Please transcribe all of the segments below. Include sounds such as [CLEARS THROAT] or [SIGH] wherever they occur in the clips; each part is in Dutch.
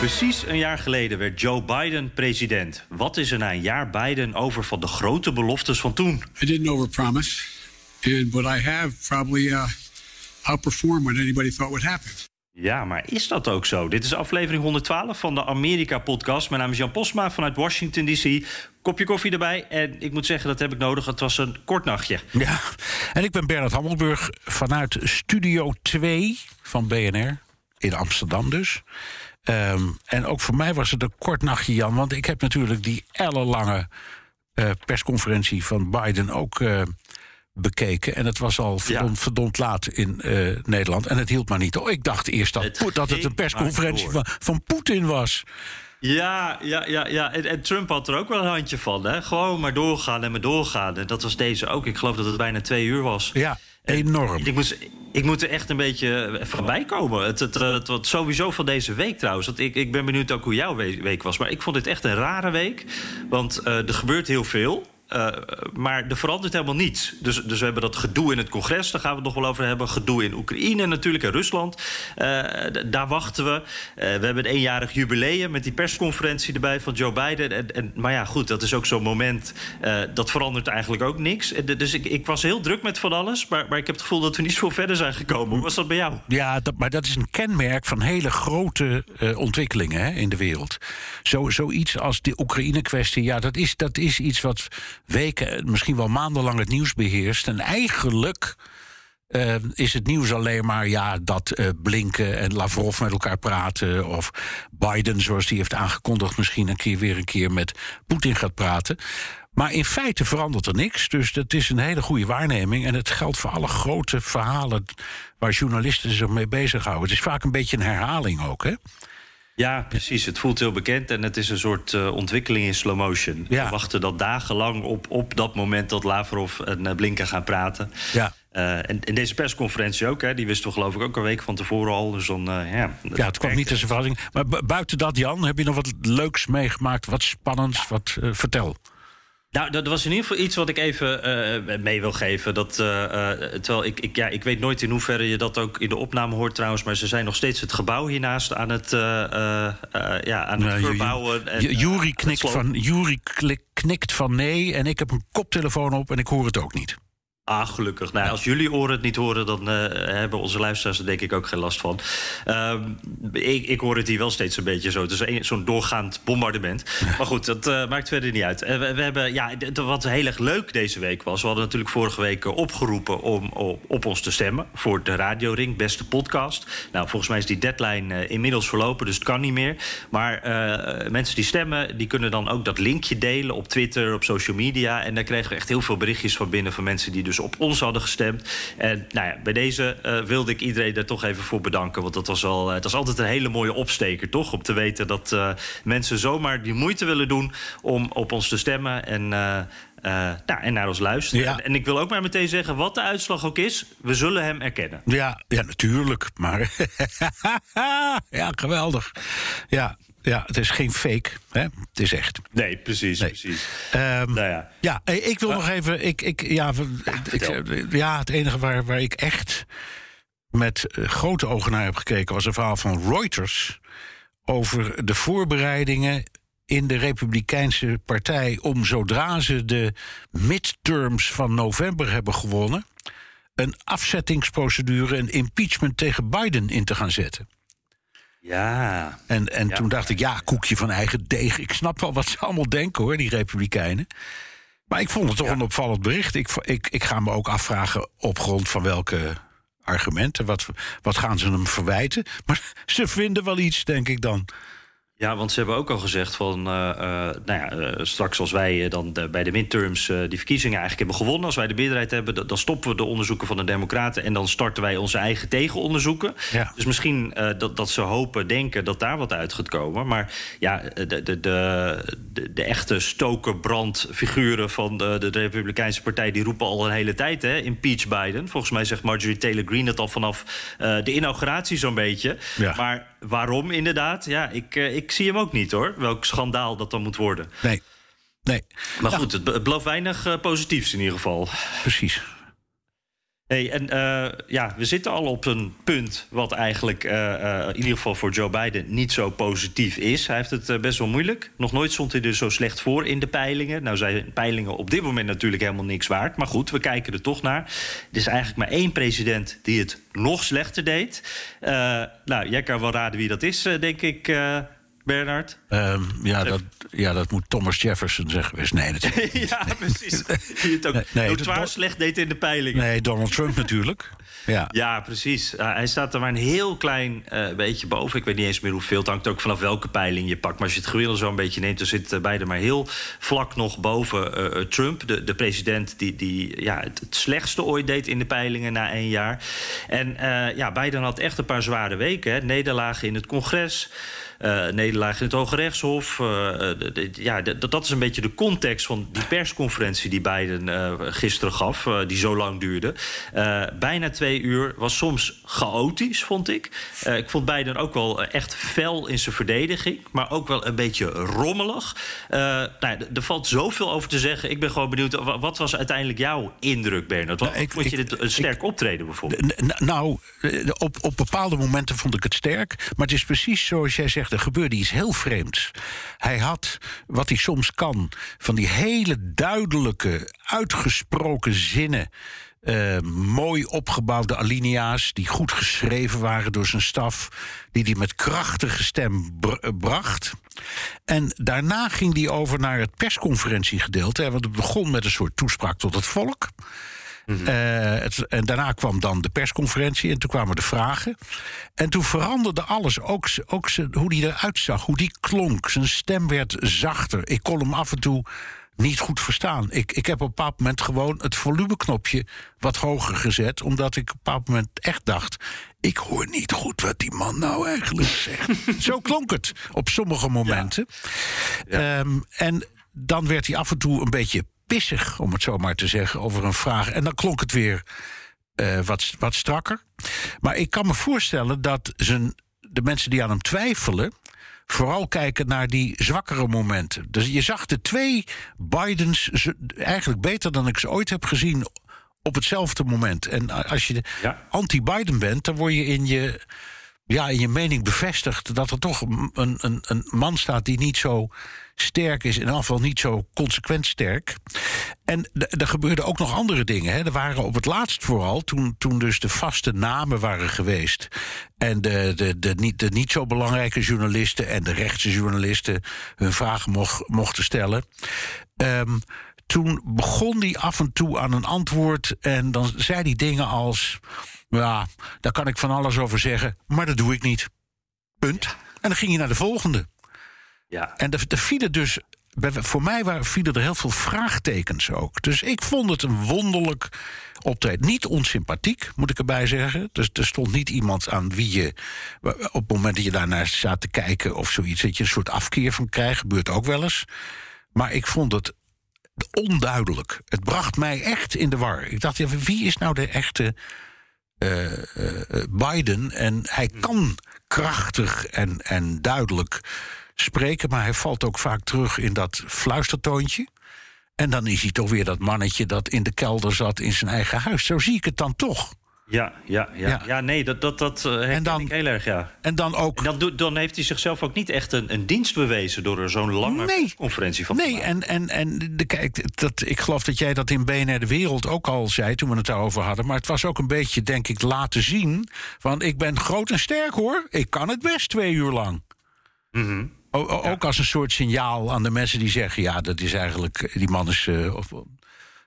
Precies een jaar geleden werd Joe Biden president. Wat is er na een jaar Biden over van de grote beloftes van toen? I didn't overpromise, and what I have probably uh, outperformed what anybody thought would happen. Ja, maar is dat ook zo? Dit is aflevering 112 van de Amerika-podcast. Mijn naam is Jan Posma vanuit Washington, D.C. Kopje koffie erbij. En ik moet zeggen, dat heb ik nodig. Het was een kort nachtje. Ja, en ik ben Bernard Hammelburg vanuit Studio 2 van BNR. In Amsterdam dus. Ehm, en ook voor mij was het een kort nachtje, Jan. Want ik heb natuurlijk die ellenlange uh, persconferentie van Biden ook uh, bekeken. En het was al verdomd, ja. verdomd laat in uh, Nederland. En het hield maar niet. Oh, ik dacht eerst dat het, dat het een persconferentie van, van Poetin was. Ja, ja, ja, ja. En, en, Trump had er ook wel een handje van. Hè? Gewoon maar doorgaan en maar doorgaan. En dat was deze ook. Ik geloof dat het bijna twee uur was. Ja, enorm. En ik, moest, ik moet er echt een beetje voorbij komen. Het, het, het, sowieso van deze week trouwens. Ik, ik ben benieuwd ook hoe jouw week was. Maar ik vond dit echt een rare week. Want uh, er gebeurt heel veel. Uh, maar er verandert helemaal niets. Dus, dus we hebben dat gedoe in het congres, daar gaan we het nog wel over hebben. Gedoe in Oekraïne natuurlijk en Rusland. Uh, daar wachten we. Uh, we hebben een eenjarig jubileum met die persconferentie erbij van Joe Biden. En, en, maar ja, goed, dat is ook zo'n moment. dat verandert eigenlijk ook niks. Dus ik, ik, was heel druk met van alles. Maar, maar ik heb het gevoel dat we niet zo verder zijn gekomen. Hoe was dat bij jou? Ja, dat, maar dat is een kenmerk van hele grote ontwikkelingen hè, in de wereld. Zo, zoiets als de Oekraïne-kwestie, ja, dat is, dat is iets wat weken, misschien wel maandenlang het nieuws beheerst. En eigenlijk uh, is het nieuws alleen maar ja, dat uh, Blinken en Lavrov met elkaar praten. Of Biden, zoals die heeft aangekondigd, misschien een keer weer een keer met Poetin gaat praten. Maar in feite verandert er niks. Dus dat is een hele goede waarneming. En het geldt voor alle grote verhalen waar journalisten zich mee bezighouden. Het is vaak een beetje een herhaling ook, hè? Ja, precies. Het voelt heel bekend en het is een soort uh, ontwikkeling in slow motion. Ja. We wachten dat dagenlang op, op dat moment dat Lavrov en uh, Blinken gaan praten. Ja. Uh, en, en, deze persconferentie ook, hè, die wisten we geloof ik ook een week van tevoren al. Dus dan, ja, ja, het kwam niet als een verrassing. Maar buiten dat, Jan, heb je nog wat leuks meegemaakt? Wat spannends? Wat, vertel. Nou, dat was in ieder geval iets wat ik even uh, mee wil geven. Dat, uh, uh, terwijl ik, ik, ja, ik weet nooit in hoeverre je dat ook in de opname hoort trouwens... maar ze zijn nog steeds het gebouw hiernaast aan het, ja, aan het verbouwen. Jury knikt, van, Jury knikt van nee en ik heb een koptelefoon op en ik hoor het ook niet. Ah, gelukkig. Nou, als jullie oren het niet horen, dan uh, hebben onze luisteraars er denk ik ook geen last van. Uh, ik, ik, hoor het hier wel steeds een beetje zo. Het is zo'n doorgaand bombardement. Maar goed, dat uh, maakt verder niet uit. we, we, hebben, ja, wat heel erg leuk deze week was... we hadden natuurlijk vorige week opgeroepen om op, op ons te stemmen... voor de Radio Ring, beste podcast. Nou, volgens mij is die deadline inmiddels verlopen, dus het kan niet meer. Maar mensen die stemmen, die kunnen dan ook dat linkje delen... op Twitter, op social media. En daar kregen we echt heel veel berichtjes van binnen... van mensen die dus op ons hadden gestemd. En nou ja, bij deze uh, wilde ik iedereen daar toch even voor bedanken. Want dat was, al, uh, het was altijd een hele mooie opsteker, toch? Om te weten dat uh, mensen zomaar die moeite willen doen om op ons te stemmen. En uh, nou, en naar ons luisteren. Ja. En, en, ik wil ook maar meteen zeggen, wat de uitslag ook is, we zullen hem erkennen. Ja, ja natuurlijk. Maar [LAUGHS] ja, geweldig. Ja, ja, het is geen fake. Hè? Het is echt. Nee, precies. Nee. precies. Um, nou ja. ja, ik wil uh, nog even. Ik, ik, ja, ja, ik, ja, het enige waar, waar ik echt met grote ogen naar heb gekeken was een verhaal van Reuters over de voorbereidingen in de Republikeinse Partij om zodra ze de midterms van november hebben gewonnen, een afzettingsprocedure, een impeachment tegen Biden in te gaan zetten. Ja. En, en ja, toen dacht ik, ja, koekje van eigen deeg. Ik snap wel wat ze allemaal denken hoor, die Republikeinen. Maar ik vond het toch ja. een opvallend bericht. Ik, ik, ik ga me ook afvragen op grond van welke argumenten. Wat, wat gaan ze hem verwijten? Maar [LAUGHS] ze vinden wel iets, denk ik dan. Ja, want ze hebben ook al gezegd van, uh, uh, nou ja, uh, straks als wij dan de, bij de midterms die verkiezingen eigenlijk hebben gewonnen, als wij de meerderheid hebben, dan stoppen we de onderzoeken van de Democraten en dan starten wij onze eigen tegenonderzoeken. Ja. Dus misschien dat, dat ze hopen, denken dat daar wat uit gaat komen. Maar ja, de, de, de, echte stokerbrandfiguren van de, de, Republikeinse Partij, die roepen al een hele tijd, hè, impeach Biden. Volgens mij zegt Marjorie Taylor Greene het al vanaf de inauguratie zo'n beetje. Ja. Maar waarom inderdaad? Ja, ik, ik ik zie hem ook niet hoor. Welk schandaal dat dan moet worden. Nee. nee. Maar goed, het, belooft weinig uh, positiefs in ieder geval. Precies. Hey, en uh, ja, we zitten al op een punt wat eigenlijk uh, uh, in ieder geval voor Joe Biden niet zo positief is. Hij heeft het best wel moeilijk. Nog nooit stond hij er zo slecht voor in de peilingen. Nou zijn peilingen op dit moment natuurlijk helemaal niks waard. Maar goed, we kijken er toch naar. Er is eigenlijk maar één president die het nog slechter deed. nou, jij kan wel raden wie dat is, denk ik. Bernard? Um, ja, dat, ja, dat moet Thomas Jefferson zeggen. geweest. Nee, natuurlijk. [LAUGHS] ja, precies. [LAUGHS] Die het ook nee, nee, notoire slecht deed in de peiling. Nee, Donald Trump [LAUGHS] natuurlijk. Ja, ja precies. Uh, hij staat er maar een heel klein uh, beetje boven. Ik weet niet eens meer hoeveel. Het hangt ook vanaf welke peiling je pakt. Maar als je het gemiddelde zo een beetje neemt... dan zit uh, beide maar heel vlak nog boven Trump. De, de president die, die ja, het, het, slechtste ooit deed in de peilingen na één jaar. En ja, Biden had echt een paar zware weken. Hè. Nederlagen in het congres... Uh, nederlaag in het Hoge Rechtshof. De, de, ja, dat is een beetje de context van die persconferentie die Biden gisteren gaf, die zo lang duurde. bijna twee uur, was soms chaotisch, vond ik. ik vond Biden ook wel echt fel in zijn verdediging, maar ook wel een beetje rommelig. nou, er valt zoveel over te zeggen. Ik ben gewoon benieuwd, wat was uiteindelijk jouw indruk, Bernard? Wat, nou, ik, vond je dit een sterk ik, optreden bijvoorbeeld? Nou, op, op bepaalde momenten vond ik het sterk, maar het is precies zoals jij zegt er gebeurde iets heel vreemds. Hij had, wat hij soms kan, van die hele duidelijke, uitgesproken zinnen. Uh, mooi opgebouwde alinea's die goed geschreven waren door zijn staf, die hij met krachtige stem bracht. En daarna ging hij over naar het persconferentiegedeelte, want het begon met een soort toespraak tot het volk. Mm het, en daarna kwam dan de persconferentie en toen kwamen de vragen. En toen veranderde alles, ook, ook hoe hij eruit zag, hoe die klonk. Zijn stem werd zachter. Ik kon hem af en toe niet goed verstaan. Ik, ik heb op een bepaald moment gewoon het volumeknopje wat hoger gezet, omdat ik op een bepaald moment echt dacht: ik hoor niet goed wat die man nou eigenlijk zegt. [LAUGHS] Zo klonk het op sommige momenten. Ja. Ja. Um, en dan werd hij af en toe een beetje pissig, om het zo maar te zeggen, over een vraag. En dan klonk het weer uh, wat, wat strakker. Maar ik kan me voorstellen dat zijn, de mensen die aan hem twijfelen. Vooral kijken naar die zwakkere momenten. Dus je zag de twee Bidens eigenlijk beter dan ik ze ooit heb gezien op hetzelfde moment. En als je ja. anti-Biden bent, dan word je in je, ja, in je mening bevestigd dat er toch een, een, een man staat die niet zo sterk is, in geval niet zo consequent sterk. En er gebeurden ook nog andere dingen. Hè. Er waren op het laatst vooral, toen, toen dus de vaste namen waren geweest. En de, de, de, niet, de niet zo belangrijke journalisten en de rechtse journalisten hun vragen mocht, mochten stellen. Um, toen begon hij af en toe aan een antwoord. En dan zei hij dingen als. Ja, daar kan ik van alles over zeggen, maar dat doe ik niet. Punt. En dan ging hij naar de volgende. Ja. En er, er vielen dus. Voor mij waren, vielen er heel veel vraagtekens ook. Dus ik vond het een wonderlijk optreden. Niet onsympathiek, moet ik erbij zeggen. Dus er stond niet iemand aan wie je. op het moment dat je daarnaar staat te kijken of zoiets. dat je een soort afkeer van krijgt. Gebeurt ook wel eens. Maar ik vond het onduidelijk. Het bracht mij echt in de war. Ik dacht, ja, wie is nou de echte. Uh, uh, Biden. En hij kan krachtig en, en duidelijk spreken, maar hij valt ook vaak terug in dat fluistertoontje. En dan is hij toch weer dat mannetje dat in de kelder zat in zijn eigen huis. Zo zie ik het dan toch. Ja, ja, ja. ja. ja nee, dat, dat, dat uh, en dan, ik heel erg, ja. En dan ook... En dan, dan heeft hij zichzelf ook niet echt een, een dienst bewezen... door er zo'n lange nee, conferentie van Nee, en, en, en de, kijk, dat, ik geloof dat jij dat in BNR De Wereld ook al zei... toen we het daarover hadden. Maar het was ook een beetje, denk ik, laten zien... van ik ben groot en sterk, hoor. Ik kan het best twee uur lang. Mm ook als een soort signaal aan de mensen die zeggen: ja, dat is eigenlijk. Die man is. Uh, of,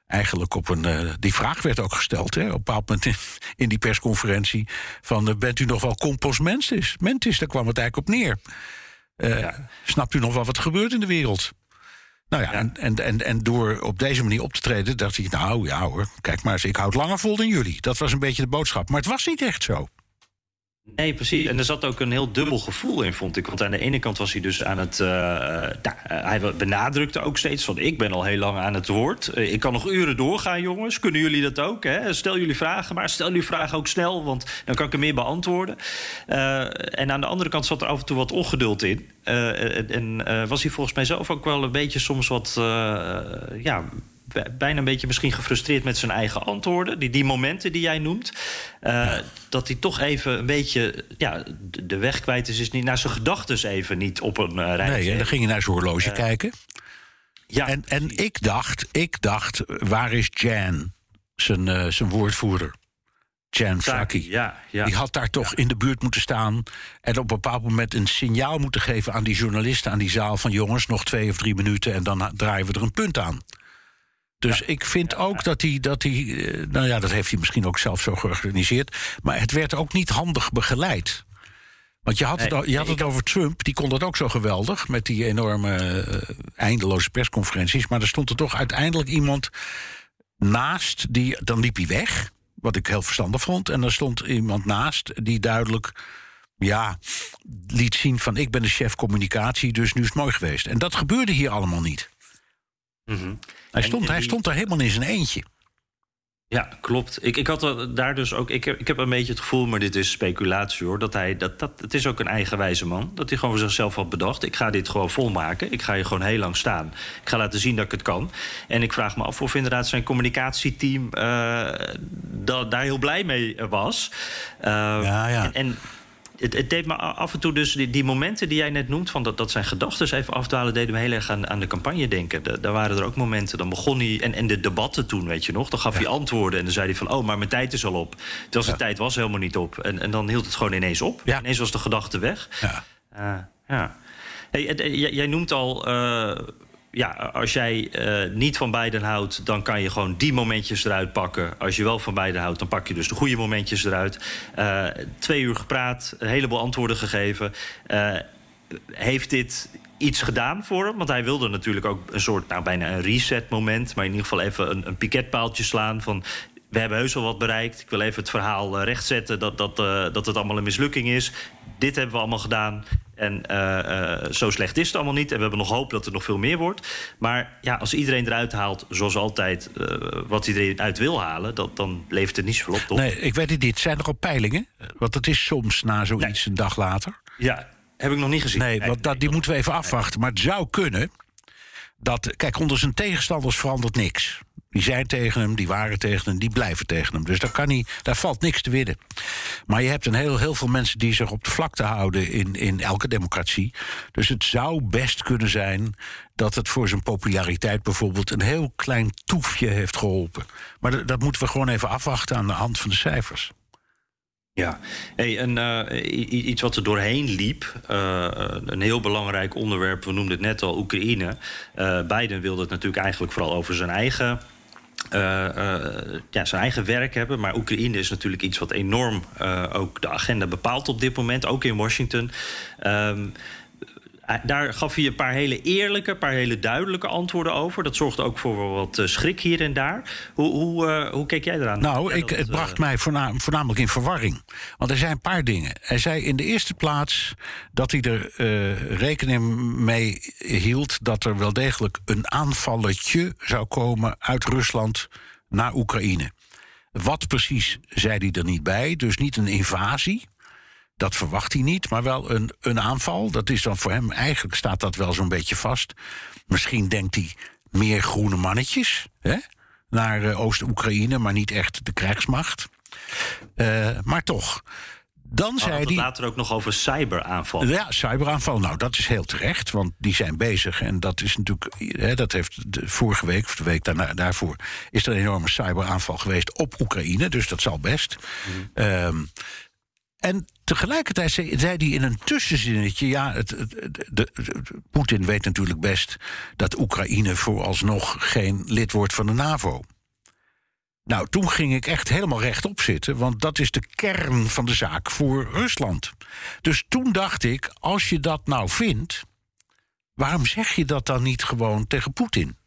eigenlijk op een. Uh, die vraag werd ook gesteld, hè, op een bepaald moment in, in die persconferentie: van uh, bent u nog wel compost mentis? Daar kwam het eigenlijk op neer. Snapt u nog wel wat er gebeurt in de wereld? Nou ja, ja. En, en, en, en door op deze manier op te treden, dacht ik, nou ja hoor, kijk maar eens, ik houd langer vol dan jullie. Dat was een beetje de boodschap. Maar het was niet echt zo. Nee, precies. En er zat ook een heel dubbel gevoel in, vond ik. Want aan de ene kant was hij dus aan het. Uh, nou, hij benadrukte ook steeds van: Ik ben al heel lang aan het woord. Uh, ik kan nog uren doorgaan, jongens. Kunnen jullie dat ook? Hè? Stel jullie vragen, maar stel jullie vragen ook snel, want dan kan ik er meer beantwoorden. En aan de andere kant zat er af en toe wat ongeduld in. en was hij volgens mij zelf ook wel een beetje soms wat. ja, bijna een beetje misschien gefrustreerd met zijn eigen antwoorden. Die, die momenten die jij noemt. Uh, dat hij toch even een beetje ja, de weg kwijt is. is niet, naar zijn gedachten even niet op een uh, rijtje. Nee, en dan ging je naar zijn horloge uh, kijken. Ja, en, en ik dacht, ik dacht, waar is Jan, zijn, zijn woordvoerder? Jan Saki. Ja, ja. Die had daar toch ja. in de buurt moeten staan. En op een bepaald moment een signaal moeten geven aan die journalisten aan die zaal: van jongens, nog twee of drie minuten en dan draaien we er een punt aan. Dus ja. ik vind ook dat hij, dat hij. Nou ja, dat heeft hij misschien ook zelf zo georganiseerd. Maar het werd ook niet handig begeleid. Want je had het, nee, je had het over Trump, die kon dat ook zo geweldig. Met die enorme uh, eindeloze persconferenties. Maar er stond er toch uiteindelijk iemand naast. Die, dan liep hij weg. Wat ik heel verstandig vond. En er stond iemand naast die duidelijk. Ja, liet zien van ik ben de chef communicatie, dus nu is het mooi geweest. En dat gebeurde hier allemaal niet. Mm -hmm. Hij stond, en, en hij stond er helemaal in zijn eentje. Ja, klopt. Ik, ik had daar dus ook. Ik heb, ik heb een beetje het gevoel, maar dit is speculatie hoor. Dat hij. Dat, dat, het is ook een eigenwijze man. Dat hij gewoon voor zichzelf had bedacht. Ik ga dit gewoon volmaken. Ik ga hier gewoon heel lang staan. Ik ga laten zien dat ik het kan. En ik vraag me af of inderdaad zijn communicatieteam. Uh, da, daar heel blij mee was. Uh, ja, ja. En, en het, het, deed me af en toe dus die, die, momenten die jij net noemt, van dat, dat zijn gedachten even afdwalen, deden me heel erg aan, aan de campagne denken. Da, daar waren er ook momenten, dan begon hij, en, en de debatten toen, weet je nog, dan gaf ja. hij antwoorden en dan zei hij van, oh, maar mijn tijd is al op. Terwijl zijn ja. tijd was helemaal niet op. En, en dan hield het gewoon ineens op. Ja. Ineens was de gedachte weg. Ja. Uh, ja. Hey, jij noemt al. Uh, ja, als jij uh, niet van beiden houdt, dan kan je gewoon die momentjes eruit pakken. Als je wel van beiden houdt, dan pak je dus de goede momentjes eruit. Uh, twee uur gepraat, een heleboel antwoorden gegeven. Uh, heeft dit iets gedaan voor hem? Want hij wilde natuurlijk ook een soort, nou bijna een reset moment. Maar in ieder geval even een, een piketpaaltje slaan van we hebben heus wel wat bereikt. Ik wil even het verhaal uh, rechtzetten dat, dat, uh, dat het allemaal een mislukking is. Dit hebben we allemaal gedaan. En uh, zo slecht is het allemaal niet. En we hebben nog hoop dat er nog veel meer wordt. Maar ja, als iedereen eruit haalt, zoals altijd, wat iedereen uit wil halen... Dat, dan levert het niet zoveel op, toch? Nee, ik weet het niet. Zijn er al peilingen? Want het is soms na zoiets nee. een dag later. Ja, heb ik nog niet gezien. Nee, want dat, die moeten we even afwachten. Maar het zou kunnen dat... Kijk, onder zijn tegenstanders verandert niks. Die zijn tegen hem, die waren tegen hem, die blijven tegen hem. Dus daar, kan hij, daar valt niks te winnen. Maar je hebt een heel, heel veel mensen die zich op de vlakte houden in, in elke democratie. Dus het zou best kunnen zijn dat het voor zijn populariteit bijvoorbeeld een heel klein toefje heeft geholpen. Maar dat, moeten we gewoon even afwachten aan de hand van de cijfers. Ja, hey, en, uh, iets wat er doorheen liep, uh, een heel belangrijk onderwerp, we noemden het net al, Oekraïne. Uh, Biden wilde het natuurlijk eigenlijk vooral over zijn eigen uh, uh, ja, zijn eigen werk hebben. Maar Oekraïne is natuurlijk iets wat enorm uh, ook de agenda bepaalt op dit moment, ook in Washington. Um, daar gaf hij een paar hele eerlijke, een paar hele duidelijke antwoorden over. Dat zorgde ook voor wat schrik hier en daar. Hoe, hoe, uh, hoe keek jij eraan? Nou, ja, ik, dat, het bracht mij voornamelijk in verwarring. Want er zijn een paar dingen. Hij zei in de eerste plaats dat hij er uh, rekening mee hield... dat er wel degelijk een aanvalletje zou komen uit Rusland naar Oekraïne. Wat precies zei hij er niet bij. Dus niet een invasie. Dat verwacht hij niet, maar wel een, een aanval. Dat is dan voor hem, eigenlijk staat dat wel zo'n beetje vast. Misschien denkt hij meer groene mannetjes hè? naar uh, Oost-Oekraïne, maar niet echt de krijgsmacht. Uh, maar toch. Dan zei hij. later ook nog over cyberaanval. Ja, cyberaanval. Nou, dat is heel terecht, want die zijn bezig. En dat is natuurlijk. Hè, dat heeft de vorige week, of de week daarna, daarvoor. is er een enorme cyberaanval geweest op Oekraïne. Dus dat zal best. Mm. Um, en tegelijkertijd zei, zei hij in een tussenzinnetje: ja, het, Poetin weet natuurlijk best dat Oekraïne vooralsnog geen lid wordt van de NAVO. Nou, toen ging ik echt helemaal rechtop zitten, want dat is de kern van de zaak voor Rusland. Dus toen dacht ik, als je dat nou vindt, waarom zeg je dat dan niet gewoon tegen Poetin?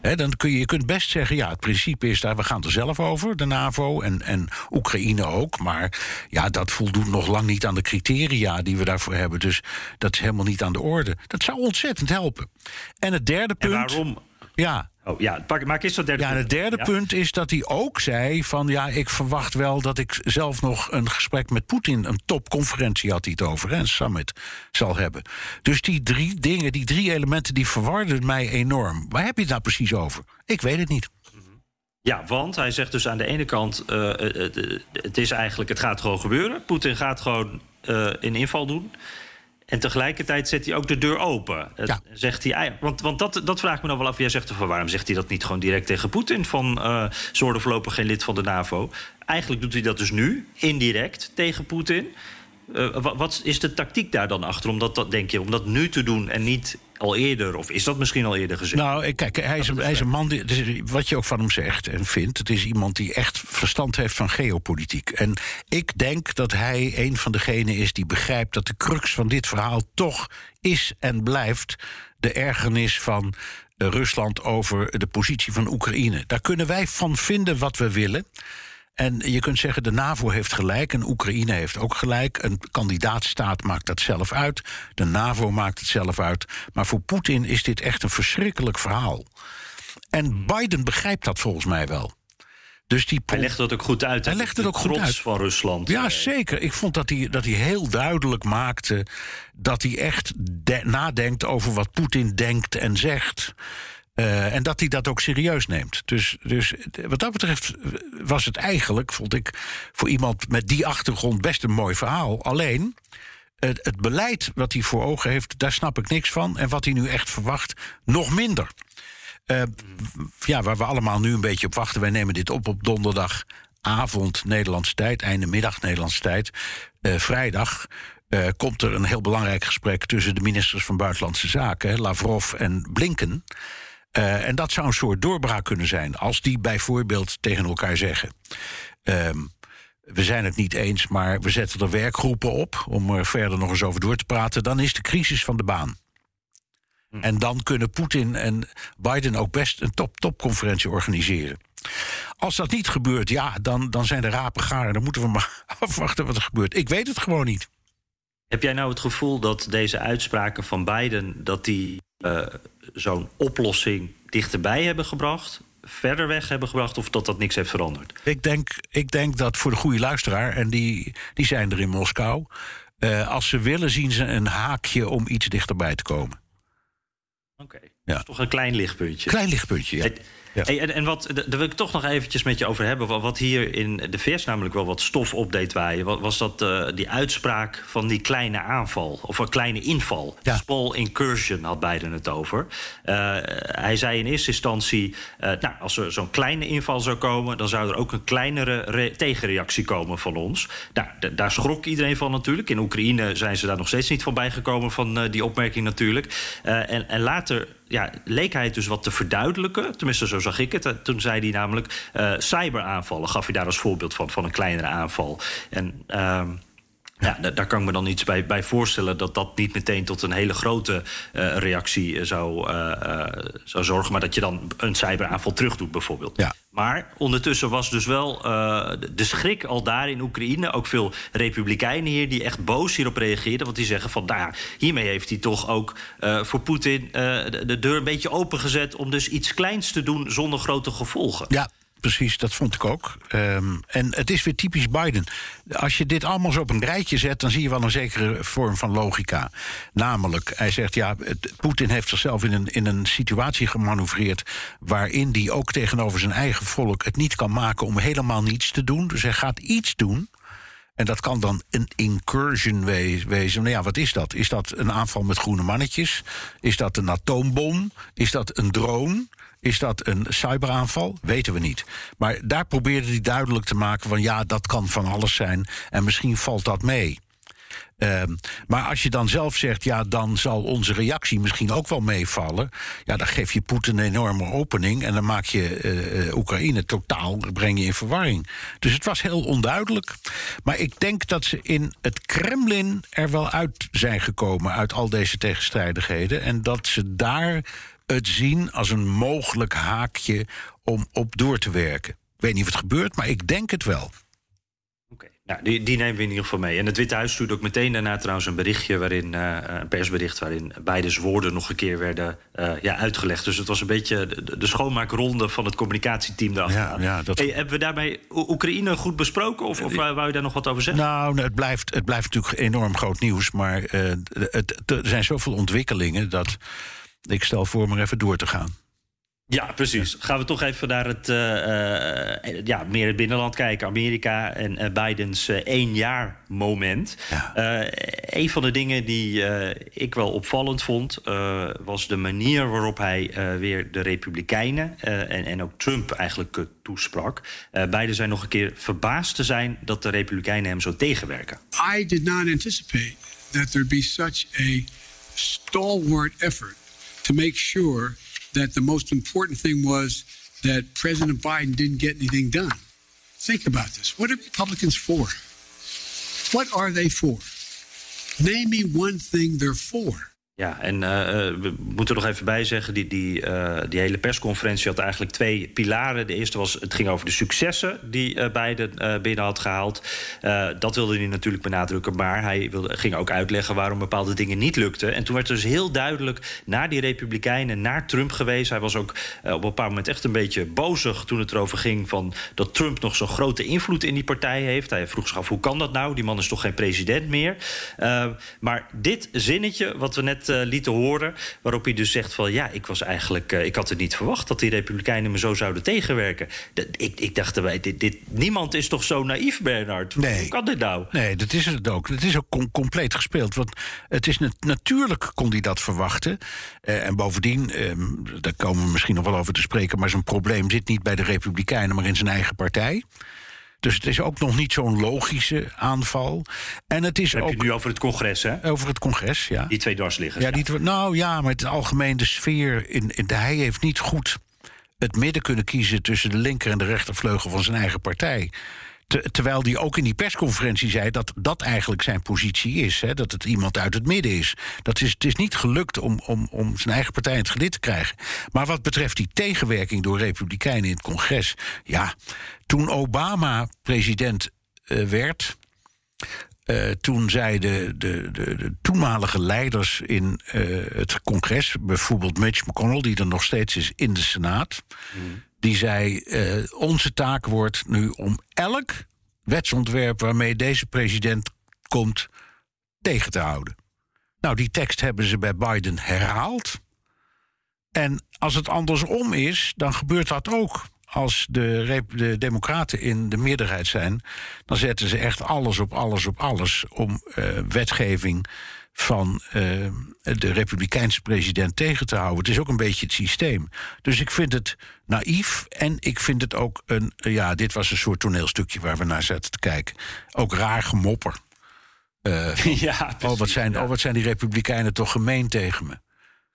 Hè, dan kun je, je kunt best zeggen, ja, het principe is daar, we gaan er zelf over, de NAVO en, en Oekraïne ook. Maar ja, dat voldoet nog lang niet aan de criteria die we daarvoor hebben. Dus dat is helemaal niet aan de orde. Dat zou ontzettend helpen. En het derde En punt. waarom? Ja, Oh ja, pak, maak eens dat derde ja, en het derde punt is dat hij ook zei van ja, ik verwacht wel dat ik zelf nog een gesprek met Poetin, een topconferentie had hij het over, hè, een summit zal hebben. Dus die drie dingen, die drie elementen, die verwarden mij enorm. Waar heb je het nou precies over? Ik weet het niet. Ja, want hij zegt dus aan de ene kant, eh, eh, eh, het is eigenlijk, het gaat gewoon gebeuren. Poetin gaat gewoon eh, een inval doen. En tegelijkertijd zet hij ook de deur open. Ja. Zegt hij, want want dat, dat vraag ik me dan wel af. Jij zegt van waarom zegt hij dat niet gewoon direct tegen Poetin? Van eh ze worden voorlopig geen lid van de NAVO. Eigenlijk doet hij dat dus nu, indirect tegen Poetin. Eh, wa- wat is de tactiek daar dan achter? Om dat, dat, denk je, om dat nu te doen en niet al eerder? Of is dat misschien al eerder gezegd? Nou, kijk, hij is, een, hij is een man, die, dus wat je ook van hem zegt en vindt... het is iemand die echt verstand heeft van geopolitiek. En ik denk dat hij een van degenen is die begrijpt... dat de crux van dit verhaal toch is en blijft... de ergernis van eh, Rusland over de positie van Oekraïne. Daar kunnen wij van vinden wat we willen... En je kunt zeggen, de NAVO heeft gelijk en Oekraïne heeft ook gelijk. Een kandidaatstaat maakt dat zelf uit. De NAVO maakt het zelf uit. Maar voor Poetin is dit echt een verschrikkelijk verhaal. En Biden begrijpt dat volgens mij wel. Dus die Hij legt dat ook goed uit. Hij legt het ook goed uit. van Rusland. Ja, Eh, zeker. Ik vond dat hij, dat hij heel duidelijk maakte dat hij echt de- nadenkt over wat Poetin denkt en zegt. Eh, en dat hij dat ook serieus neemt. Dus, dus wat dat betreft was het eigenlijk, vond ik, voor iemand met die achtergrond best een mooi verhaal. Alleen. Het, het beleid wat hij voor ogen heeft, daar snap ik niks van. En wat hij nu echt verwacht, nog minder. Eh, ja, waar we allemaal nu een beetje op wachten. Wij nemen dit op op donderdagavond Nederlandse tijd, einde middag Nederlandse tijd. Eh, vrijdag komt er een heel belangrijk gesprek tussen de ministers van Buitenlandse Zaken, Lavrov en Blinken. Eh, en dat zou een soort doorbraak kunnen zijn. Als die bijvoorbeeld tegen elkaar zeggen. ehm, we zijn het niet eens, maar we zetten er werkgroepen op om er verder nog eens over door te praten. Dan is de crisis van de baan. En dan kunnen Poetin en Biden ook best een top-topconferentie organiseren. Als dat niet gebeurt, ja, dan, dan zijn de rapen gaar. Dan moeten we maar [LAUGHS] afwachten wat er gebeurt. Ik weet het gewoon niet. Heb jij nou het gevoel dat deze uitspraken van Biden... dat die eh, zo'n oplossing dichterbij hebben gebracht... verder weg hebben gebracht of dat dat niks heeft veranderd? Ik denk, ik denk dat voor de goede luisteraar, en die, die zijn er in Moskou... eh, als ze willen, zien ze een haakje om iets dichterbij te komen. Oké, Ja. dat is toch een klein lichtpuntje. Klein lichtpuntje, ja. Ja. hey, en, en wat, daar wil ik toch nog eventjes met je over hebben. Wat, wat hier in de VS namelijk wel wat stof op deed waaien... wa- was dat eh, die uitspraak van die kleine aanval. Of een kleine inval. Ja. Small incursion had Biden het over. Eh, hij zei in eerste instantie... eh, nou, als er zo'n kleine inval zou komen... dan zou er ook een kleinere re- tegenreactie komen van ons. Nou, daar schrok iedereen van natuurlijk. In Oekraïne zijn ze daar nog steeds niet van bijgekomen... van die opmerking natuurlijk. En, en later ja, leek hij het dus wat te verduidelijken. Tenminste, zo zag ik het. Eh, Toen zei hij namelijk eh, cyberaanvallen. Gaf hij daar als voorbeeld van, van een kleinere aanval. En ehm, ja, da- daar kan ik me dan iets bij, bij voorstellen... dat dat niet meteen tot een hele grote eh, reactie eh, zou, eh, zou zorgen... maar dat je dan een cyberaanval terug doet bijvoorbeeld. Ja. Maar ondertussen was dus wel de- schrik al daar in Oekraïne. Ook veel republikeinen hier die echt boos hierop reageerden. Want die zeggen van, nou ja, hiermee heeft hij toch ook voor Poetin de, de deur een beetje opengezet... om dus iets kleins te doen zonder grote gevolgen. Ja, precies, dat vond ik ook. Ehm, en het is weer typisch Biden. Als je dit allemaal zo op een rijtje zet, dan zie je wel een zekere vorm van logica. Namelijk, hij zegt ja, Poetin heeft zichzelf in een, in een situatie gemanoeuvreerd. waarin hij ook tegenover zijn eigen volk het niet kan maken om helemaal niets te doen. Dus hij gaat iets doen. En dat kan dan een incursion we- wezen. Nou ja, wat is dat? Is dat een aanval met groene mannetjes? Is dat een atoombom? Is dat een drone? Is dat een cyberaanval? Weten we niet. Maar daar probeerde hij duidelijk te maken van ja, dat kan van alles zijn. En misschien valt dat mee. Ehm, maar als je dan zelf zegt, ja, dan zal onze reactie misschien ook wel meevallen. Ja, dan geef je Poetin een enorme opening. En dan maak je uh, Oekraïne totaal, breng je in verwarring. Dus het was heel onduidelijk. Maar ik denk dat ze in het Kremlin er wel uit zijn gekomen uit al deze tegenstrijdigheden. En dat ze daar het zien als een mogelijk haakje om op door te werken. Ik weet niet of het gebeurt, maar ik denk het wel. Oké, nou, die, die nemen we in ieder geval mee. En het Witte Huis stuurde ook meteen daarna trouwens een berichtje... Waarin, uh, een persbericht waarin beide woorden nog een keer werden uh, ja, uitgelegd. Dus het was een beetje de, de schoonmaakronde van het communicatieteam daarachter. Ja, ja, dat... hey, hebben we daarmee Oekraïne goed besproken? Of, of wou je daar nog wat over zeggen? Nou, het blijft, het blijft natuurlijk enorm groot nieuws. Maar het, er zijn zoveel ontwikkelingen dat ik stel voor maar even door te gaan. Ja, precies. Gaan we toch even naar het, uh, uh, ja, meer het binnenland kijken. Amerika en uh, Bidens één jaar moment. Ja. een van de dingen die ik wel opvallend vond... was de manier waarop hij weer de Republikeinen en, en ook Trump eigenlijk toesprak. beiden zijn nog een keer verbaasd te zijn dat de Republikeinen hem zo tegenwerken. I did not anticipate that there be such a stalwart effort to make sure that the most important thing was that President Biden didn't get anything done. Think about this. What are Republicans for? What are they for? Name me one thing they're for. Ja, en uh, we moeten er nog even bij zeggen, die, die, uh, die hele persconferentie had eigenlijk twee pilaren. De eerste was, het ging over de successen die uh, Biden binnen had gehaald. dat wilde hij natuurlijk benadrukken, maar hij wilde, ging ook uitleggen waarom bepaalde dingen niet lukten. En toen werd dus heel duidelijk naar die Republikeinen, naar Trump geweest. Hij was ook op een bepaald moment echt een beetje bozig toen het erover ging van dat Trump nog zo'n grote invloed in die partij heeft. Hij vroeg zich af, hoe kan dat nou? Die man is toch geen president meer? maar dit zinnetje, wat we net lieten horen. Waarop hij dus zegt van ja, ik was eigenlijk. Uh, ik had het niet verwacht dat die Republikeinen me zo zouden tegenwerken. Dat, ik, ik dacht erbij, dit, dit, niemand is toch zo naïef, Bernard? Nee. Hoe kan dit nou? Nee, dat is het ook. Het is ook com compleet gespeeld. Want het is natuurlijk kon hij dat verwachten. Uh, en bovendien, ehm, daar komen we misschien nog wel over te spreken, maar zijn probleem zit niet bij de Republikeinen, maar in zijn eigen partij. Dus het is ook nog niet zo'n logische aanval. En het is heb ook, je nu over het congres, hè? Over het congres, ja. Die twee dwarsliggers. Ja, die, nou ja, maar het algemeen de sfeer. In, in, hij heeft niet goed het midden kunnen kiezen tussen de linker en de rechtervleugel van zijn eigen partij. Terwijl hij ook in die persconferentie zei dat dat eigenlijk zijn positie is. Hè, dat het iemand uit het midden is. Dat is het is niet gelukt om, om, om zijn eigen partij in het gelid te krijgen. Maar wat betreft die tegenwerking door Republikeinen in het congres. Ja, toen Obama president uh, werd. Uh, toen zeiden de, de, de, toenmalige leiders in uh, het congres, bijvoorbeeld Mitch McConnell, die er nog steeds is in de Senaat, mm. die zei: Onze taak wordt nu om elk wetsontwerp waarmee deze president komt tegen te houden. Nou, die tekst hebben ze bij Biden herhaald. En als het andersom is, dan gebeurt dat ook als de, de, Democraten in de meerderheid zijn, dan zetten ze echt alles op alles op alles om uh, wetgeving van uh, de Republikeinse president tegen te houden. Het is ook een beetje het systeem. Dus ik vind het naïef en ik vind het ook een. Ja, dit was een soort toneelstukje waar we naar zaten te kijken. Ook raar gemopper. Uh, [LAUGHS] ja, precies, oh, wat zijn, ja. oh, wat zijn die Republikeinen toch gemeen tegen me?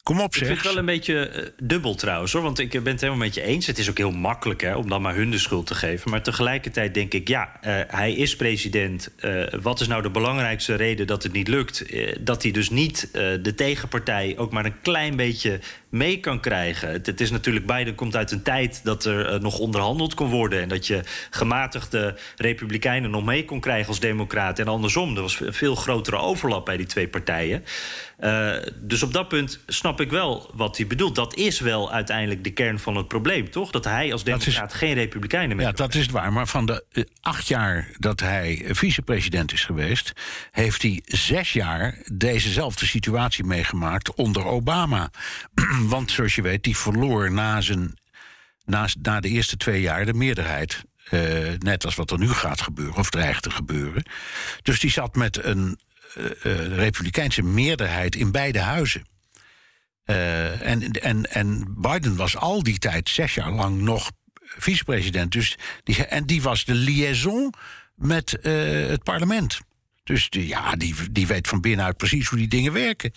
Kom op, zeg. Ik vind het wel een beetje uh, dubbel trouwens, hoor. Want ik ben het helemaal met je eens. Het is ook heel makkelijk hè, om dan maar hun de schuld te geven. Maar tegelijkertijd denk ik, ja, uh, hij is president. Uh, wat is nou de belangrijkste reden dat het niet lukt? dat hij dus niet de tegenpartij ook maar een klein beetje mee kan krijgen. Het, het, is natuurlijk, Biden komt uit een tijd dat er nog onderhandeld kon worden. En dat je gematigde republikeinen nog mee kon krijgen als democraten. En andersom, er was een veel grotere overlap bij die twee partijen. dus op dat punt snap ik wel wat hij bedoelt. Dat is wel uiteindelijk de kern van het probleem, toch? Dat hij als democraat geen republikeinen meer Ja, dat is waar. Maar van de uh, acht jaar dat hij vicepresident is geweest... heeft hij zes jaar dezezelfde situatie meegemaakt onder Obama. [CLEARS THROAT] Want zoals je weet, die verloor na, zijn, na, na de eerste twee jaar de meerderheid. Uh, net als wat er nu gaat gebeuren, of dreigt te gebeuren. Dus die zat met een uh, republikeinse meerderheid in beide huizen. En, en, en Biden was al die tijd, zes jaar lang, nog vicepresident. Dus die, en die was de liaison met het parlement. Dus ja, die, die weet van binnenuit precies hoe die dingen werken.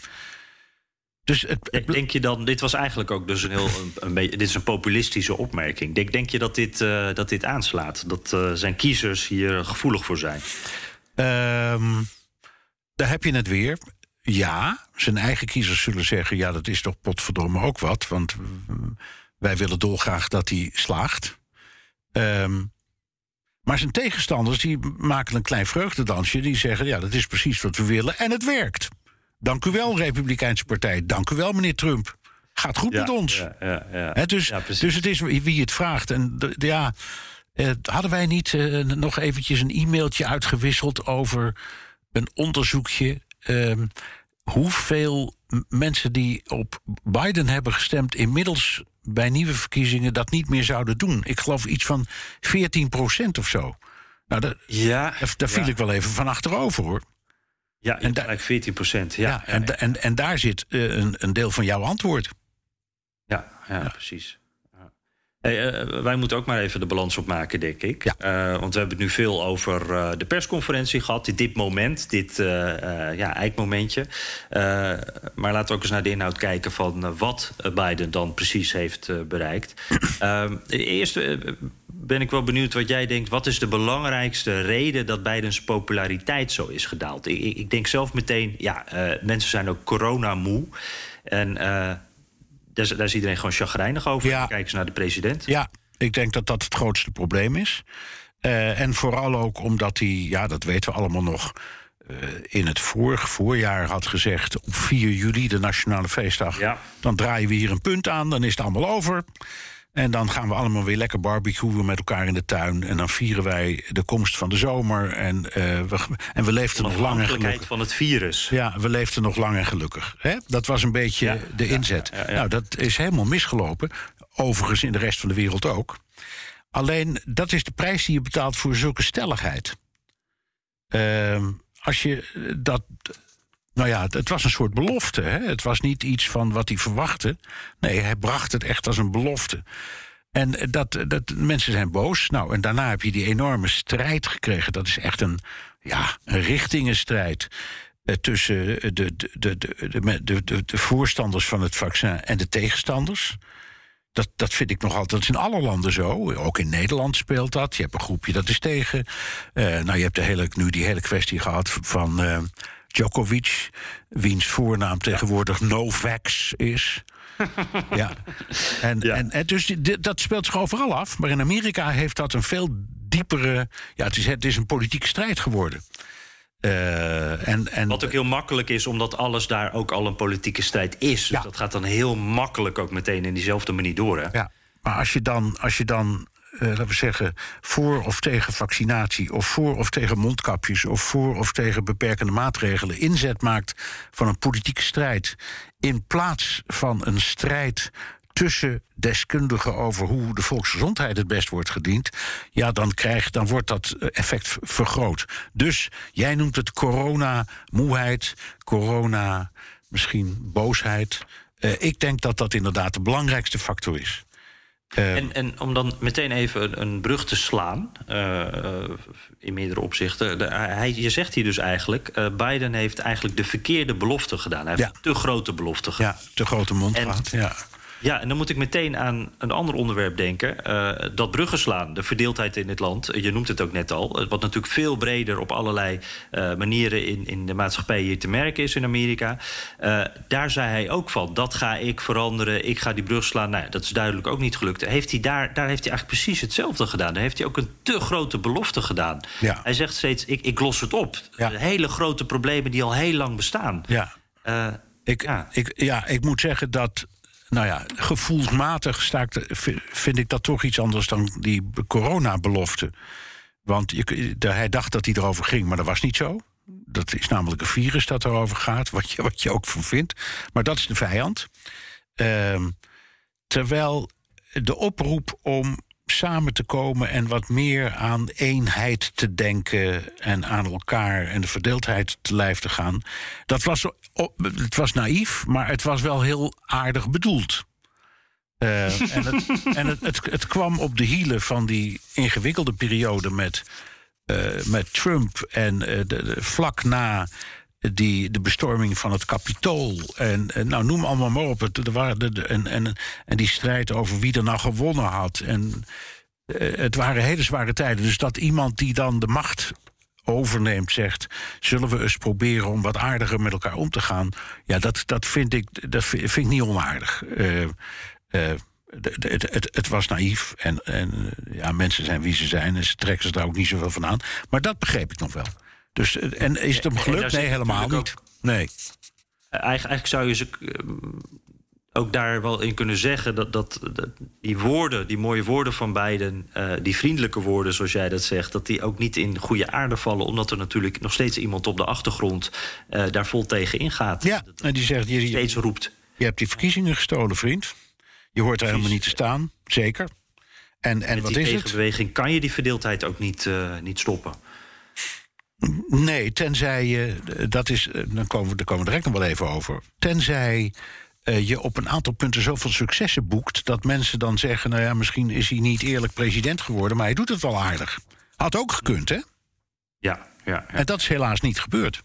Dus het, denk je dan, dit was eigenlijk ook dus een heel, een, een beetje, dit is een populistische opmerking. Denk, denk je dat dit, uh, dat dit aanslaat? Dat uh, zijn kiezers hier gevoelig voor zijn? Um, daar heb je het weer. Ja, zijn eigen kiezers zullen zeggen: ja, dat is toch potverdomme ook wat. Want wij willen dolgraag dat hij slaagt. Um, maar zijn tegenstanders die maken een klein vreugdedansje. Die zeggen: ja, dat is precies wat we willen. En het werkt. Dank u wel, Republikeinse Partij. Dank u wel, meneer Trump. Gaat goed ja, met ons. Ja, ja. He, dus, dus het is wie het vraagt. En ja, eh, hadden wij niet uh, nog eventjes een e-mailtje uitgewisseld over een onderzoekje? Uh, hoeveel mensen die op Biden hebben gestemd, inmiddels bij nieuwe verkiezingen dat niet meer zouden doen? Ik geloof iets van 14 procent of zo. Nou, dat, ja, daar viel ik wel even van achterover hoor. Ja, en daar, 14 procent. Ja, ja, en, en, en daar zit uh, een, een deel van jouw antwoord. Ja, ja, ja. precies. Hey, uh, wij moeten ook maar even de balans opmaken, denk ik. Uh, want we hebben het nu veel over de persconferentie gehad. Dit moment, dit ja, eikmomentje. maar laten we ook eens naar de inhoud kijken van wat Biden dan precies heeft bereikt. [CLEARS THROAT] Ehm, eerst ben ik wel benieuwd wat jij denkt. Wat is de belangrijkste reden dat Bidens populariteit zo is gedaald? Ik, ik denk zelf meteen, ja, mensen zijn ook coronamoe. En daar, daar is iedereen gewoon chagrijnig over. Ja. Kijken ze naar de president. Ja, ik denk dat dat het grootste probleem is. Uh, en vooral ook omdat hij, ja, dat weten we allemaal nog. In het vorige voorjaar had gezegd op 4 juli, de nationale feestdag. Ja. Dan draaien we hier een punt aan, dan is het allemaal over. En dan gaan we allemaal weer lekker barbecuen met elkaar in de tuin. En dan vieren wij de komst van de zomer. En, uh, we, en we leefden nog lang en gelukkig. van het virus. Ja, we leefden nog lang en gelukkig. Hè? Dat was een beetje ja, de inzet. Ja, ja, nou, dat is helemaal misgelopen. Overigens in de rest van de wereld ook. Alleen, dat is de prijs die je betaalt voor zulke stelligheid. Uh, als je dat nou ja, het was een soort belofte. Hè? Het was niet iets van wat hij verwachtte. Nee, hij bracht het echt als een belofte. En dat, dat mensen zijn boos. Nou, en daarna heb je die enorme strijd gekregen. Dat is echt een, ja, een richtingenstrijd. Eh, tussen de, de, de, de, de, de, de voorstanders van het vaccin en de tegenstanders. Dat, dat vind ik nog altijd. Dat is in alle landen zo. Ook in Nederland speelt dat. Je hebt een groepje dat is tegen. Uh, nou, je hebt de hele, nu die hele kwestie gehad van. Uh, Djokovic, wiens voornaam tegenwoordig Novax is. ja. En, ja. En, en, dus dat speelt zich overal af. Maar in Amerika heeft dat een veel diepere. Ja, het is, het is een politieke strijd geworden. Uh, en, en, Wat ook heel makkelijk is, omdat alles daar ook al een politieke strijd is. Dus ja. dat gaat dan heel makkelijk ook meteen in diezelfde manier door. Hè? Ja, maar als je dan, als je dan uh, laten we zeggen, voor of tegen vaccinatie, of voor of tegen mondkapjes, of voor of tegen beperkende maatregelen inzet maakt van een politieke strijd, in plaats van een strijd tussen deskundigen over hoe de volksgezondheid het best wordt gediend, ja, dan, krijg, dan wordt dat effect vergroot. Dus jij noemt het corona-moeheid, corona, misschien boosheid. Uh, ik denk dat dat inderdaad de belangrijkste factor is. Uh, en, en, om dan meteen even een brug te slaan, uh, in meerdere opzichten. De, hij, je zegt hier dus eigenlijk, uh, Biden heeft eigenlijk de verkeerde belofte gedaan. Hij heeft te grote belofte gedaan. Ja, te grote mond gehad, ja. Ja, en dan moet ik meteen aan een ander onderwerp denken. Uh, dat bruggenslaan, de verdeeldheid in het land. Je noemt het ook net al. Wat natuurlijk veel breder op allerlei uh, manieren in, in de maatschappij hier te merken is in Amerika. Uh, daar zei hij ook van, dat ga ik veranderen. Ik ga die brug slaan. Nou, dat is duidelijk ook niet gelukt. Heeft hij daar, daar heeft hij eigenlijk precies hetzelfde gedaan. Daar heeft hij ook een te grote belofte gedaan. Ja. Hij zegt steeds, ik, ik los het op. Ja. Hele grote problemen die al heel lang bestaan. Ja. ik, ja. Ik, ja, ik moet zeggen dat nou ja, gevoelsmatig sta vind ik dat toch iets anders dan die coronabelofte. Want je, hij dacht dat hij erover ging, maar dat was niet zo. Dat is namelijk een virus dat erover gaat, wat je, wat je ook van vindt. Maar dat is de vijand. Uh, terwijl de oproep om samen te komen en wat meer aan eenheid te denken en aan elkaar en de verdeeldheid te lijf te gaan. Dat was, het was naïef, maar het was wel heel aardig bedoeld. Uh, en het, [LAUGHS] en het, het, het, kwam op de hielen van die ingewikkelde periode met eh, met Trump en eh, de, de- vlak na die, de bestorming van het Capitool. En, nou, noem allemaal maar op. Het, de, de- en, en, en die strijd over wie er nou gewonnen had. En eh, het waren hele zware tijden. Dus dat iemand die dan de macht overneemt zegt... zullen we eens proberen om wat aardiger met elkaar om te gaan... ja, dat, dat, vind, ik, dat vind, ik niet onaardig. Eh, eh, het, het, het was naïef en, en ja, mensen zijn wie ze zijn... en ze trekken ze daar ook niet zoveel van aan. Maar dat begreep ik nog wel. Dus, eh, en is het hem gelukt? Nee, helemaal niet. Nee. Eh, Eigen- eigenlijk zou je ze ehm, ook daar wel in kunnen zeggen dat, dat, dat die woorden, die mooie woorden van Biden, eh, die vriendelijke woorden zoals jij dat zegt, dat die ook niet in goede aarde vallen, omdat er natuurlijk nog steeds iemand op de achtergrond eh, daar vol tegen ingaat. Ja, en die zegt, je, Steeds roept. je hebt die verkiezingen gestolen, vriend. Je hoort er helemaal niet te staan, zeker. En, en Met wat die is het? tegenbeweging kan je die verdeeldheid ook niet, eh, niet stoppen. Nee, tenzij je, dat is, eh, dan komen we, daar komen we direct nog wel even over. Tenzij eh, je op een aantal punten zoveel successen boekt dat mensen dan zeggen: Nou ja, misschien is hij niet eerlijk president geworden, maar hij doet het wel aardig. Had ook gekund, hè? Ja, ja, ja. En dat is helaas niet gebeurd.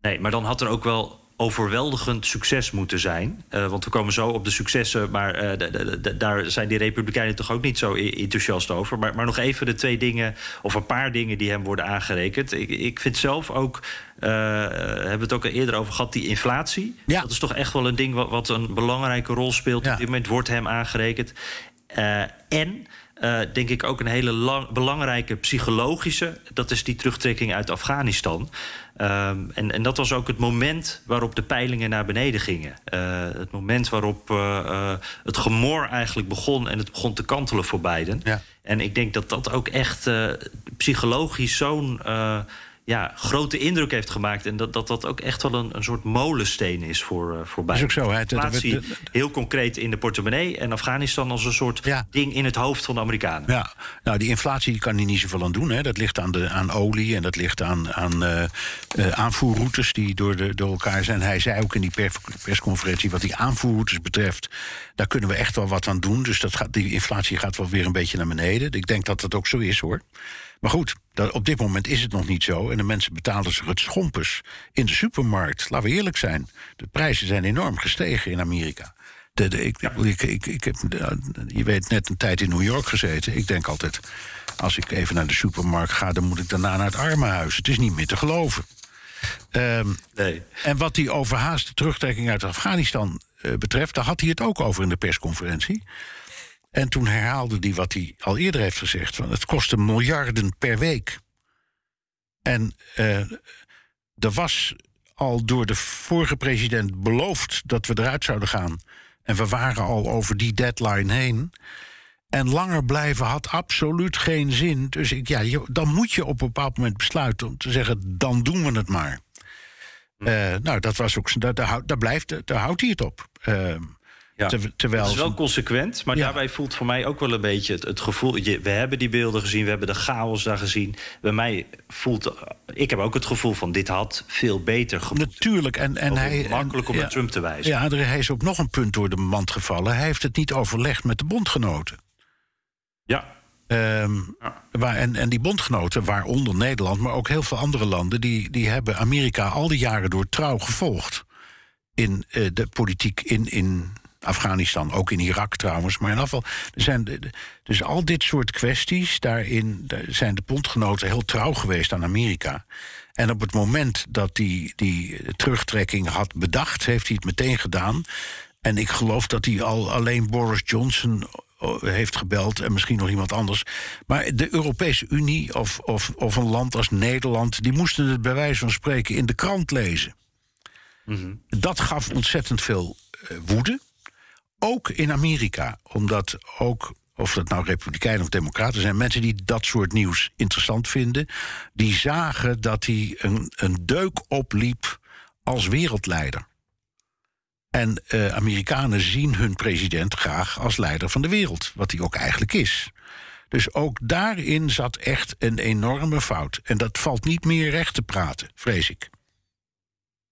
Nee, maar dan had er ook wel overweldigend succes moeten zijn. Eh, want we komen zo op de successen, maar eh, daar zijn die Republikeinen toch ook niet zo enthousiast over. Maar, maar nog even de twee dingen, of een paar dingen die hem worden aangerekend. Ik, ik vind zelf ook, eh, hebben we het ook al eerder over gehad, die inflatie. Ja. Dat is toch echt wel een ding wat, wat een belangrijke rol speelt. Ja. Op dit moment wordt hem aangerekend. En denk ik ook een hele lang- belangrijke psychologische. Dat is die terugtrekking uit Afghanistan. Ehm, en, en dat was ook het moment waarop de peilingen naar beneden gingen. Eh, het moment waarop eh, eh, het gemor eigenlijk begon en het begon te kantelen voor Biden. Ja. En ik denk dat dat ook echt psychologisch zo'n ja, grote indruk heeft gemaakt. En dat dat, dat ook echt wel een, een soort molensteen is voor, eh, voor Biden. ook zo, hè. Inflatie heel concreet in de portemonnee. En Afghanistan als een soort Ja. ding in het hoofd van de Amerikanen. Ja, nou, die inflatie die kan hier niet zoveel aan doen. Hè. Dat ligt aan, de, aan olie en dat ligt aan, aan eh, eh, aanvoerroutes die door, de, door elkaar zijn. Hij zei ook in die per- persconferentie wat die aanvoerroutes betreft... daar kunnen we echt wel wat aan doen. Dus dat gaat, die inflatie gaat wel weer een beetje naar beneden. Ik denk dat dat ook zo is, hoor. Maar goed, dat, op dit moment is het nog niet zo. En de mensen betalen zich het schompers in de supermarkt. Laten we eerlijk zijn. De prijzen zijn enorm gestegen in Amerika. De, de, ik, ik, ik, ik heb, eh, je weet, net een tijd in New York gezeten. Ik denk altijd, als ik even naar de supermarkt ga... dan moet ik daarna naar het armenhuis. Het is niet meer te geloven. Ehm, Nee. en wat die overhaaste terugtrekking uit Afghanistan eh, betreft... daar had hij het ook over in de persconferentie. En toen herhaalde hij wat hij al eerder heeft gezegd... Van het kostte miljarden per week. En eh, er was al door de vorige president beloofd dat we eruit zouden gaan. En we waren al over die deadline heen. En langer blijven had absoluut geen zin. Dus ik, ja, dan moet je op een bepaald moment besluiten om te zeggen: dan doen we het maar. Eh, nou, dat was ook. Daar, daar, houdt- daar, blijft, daar houdt hij het op. Eh, Ja. ter- terwijl. Dat is wel consequent, maar Ja. daarbij voelt voor mij ook wel een beetje het, het gevoel. Je, we hebben die beelden gezien, we hebben de chaos daar gezien. Bij mij voelt. Ik heb ook het gevoel van dit had veel beter gemoeten. Natuurlijk. En, en hij, makkelijk om en- naar Trump te wijzen. Ja, er, hij is ook nog een punt door de mand gevallen. Hij heeft het niet overlegd met de bondgenoten. Ja. Ehm, Ja. waar, en, en die bondgenoten, waaronder Nederland, maar ook heel veel andere landen, die, die hebben Amerika al die jaren door trouw gevolgd. In eh, de politiek in, in Afghanistan, ook in Irak trouwens. Maar in afval, er zijn de- de- dus al dit soort kwesties, daarin daar zijn de bondgenoten heel trouw geweest aan Amerika. En op het moment dat die, die terugtrekking had bedacht, heeft hij het meteen gedaan. En ik geloof dat hij al alleen Boris Johnson eh, heeft gebeld en misschien nog iemand anders. Maar de Europese Unie of, of, of een land als Nederland, die moesten het bij wijze van spreken in de krant lezen. Dat gaf ontzettend veel eh, woede. Ook in Amerika, omdat ook, of dat nou Republikeinen of Democraten zijn, mensen die dat soort nieuws interessant vinden, die zagen dat hij een, een deuk opliep als wereldleider. En eh, Amerikanen zien hun president graag als leider van de wereld, wat hij ook eigenlijk is. Dus ook daarin zat echt een enorme fout. En dat valt niet meer recht te praten, vrees ik.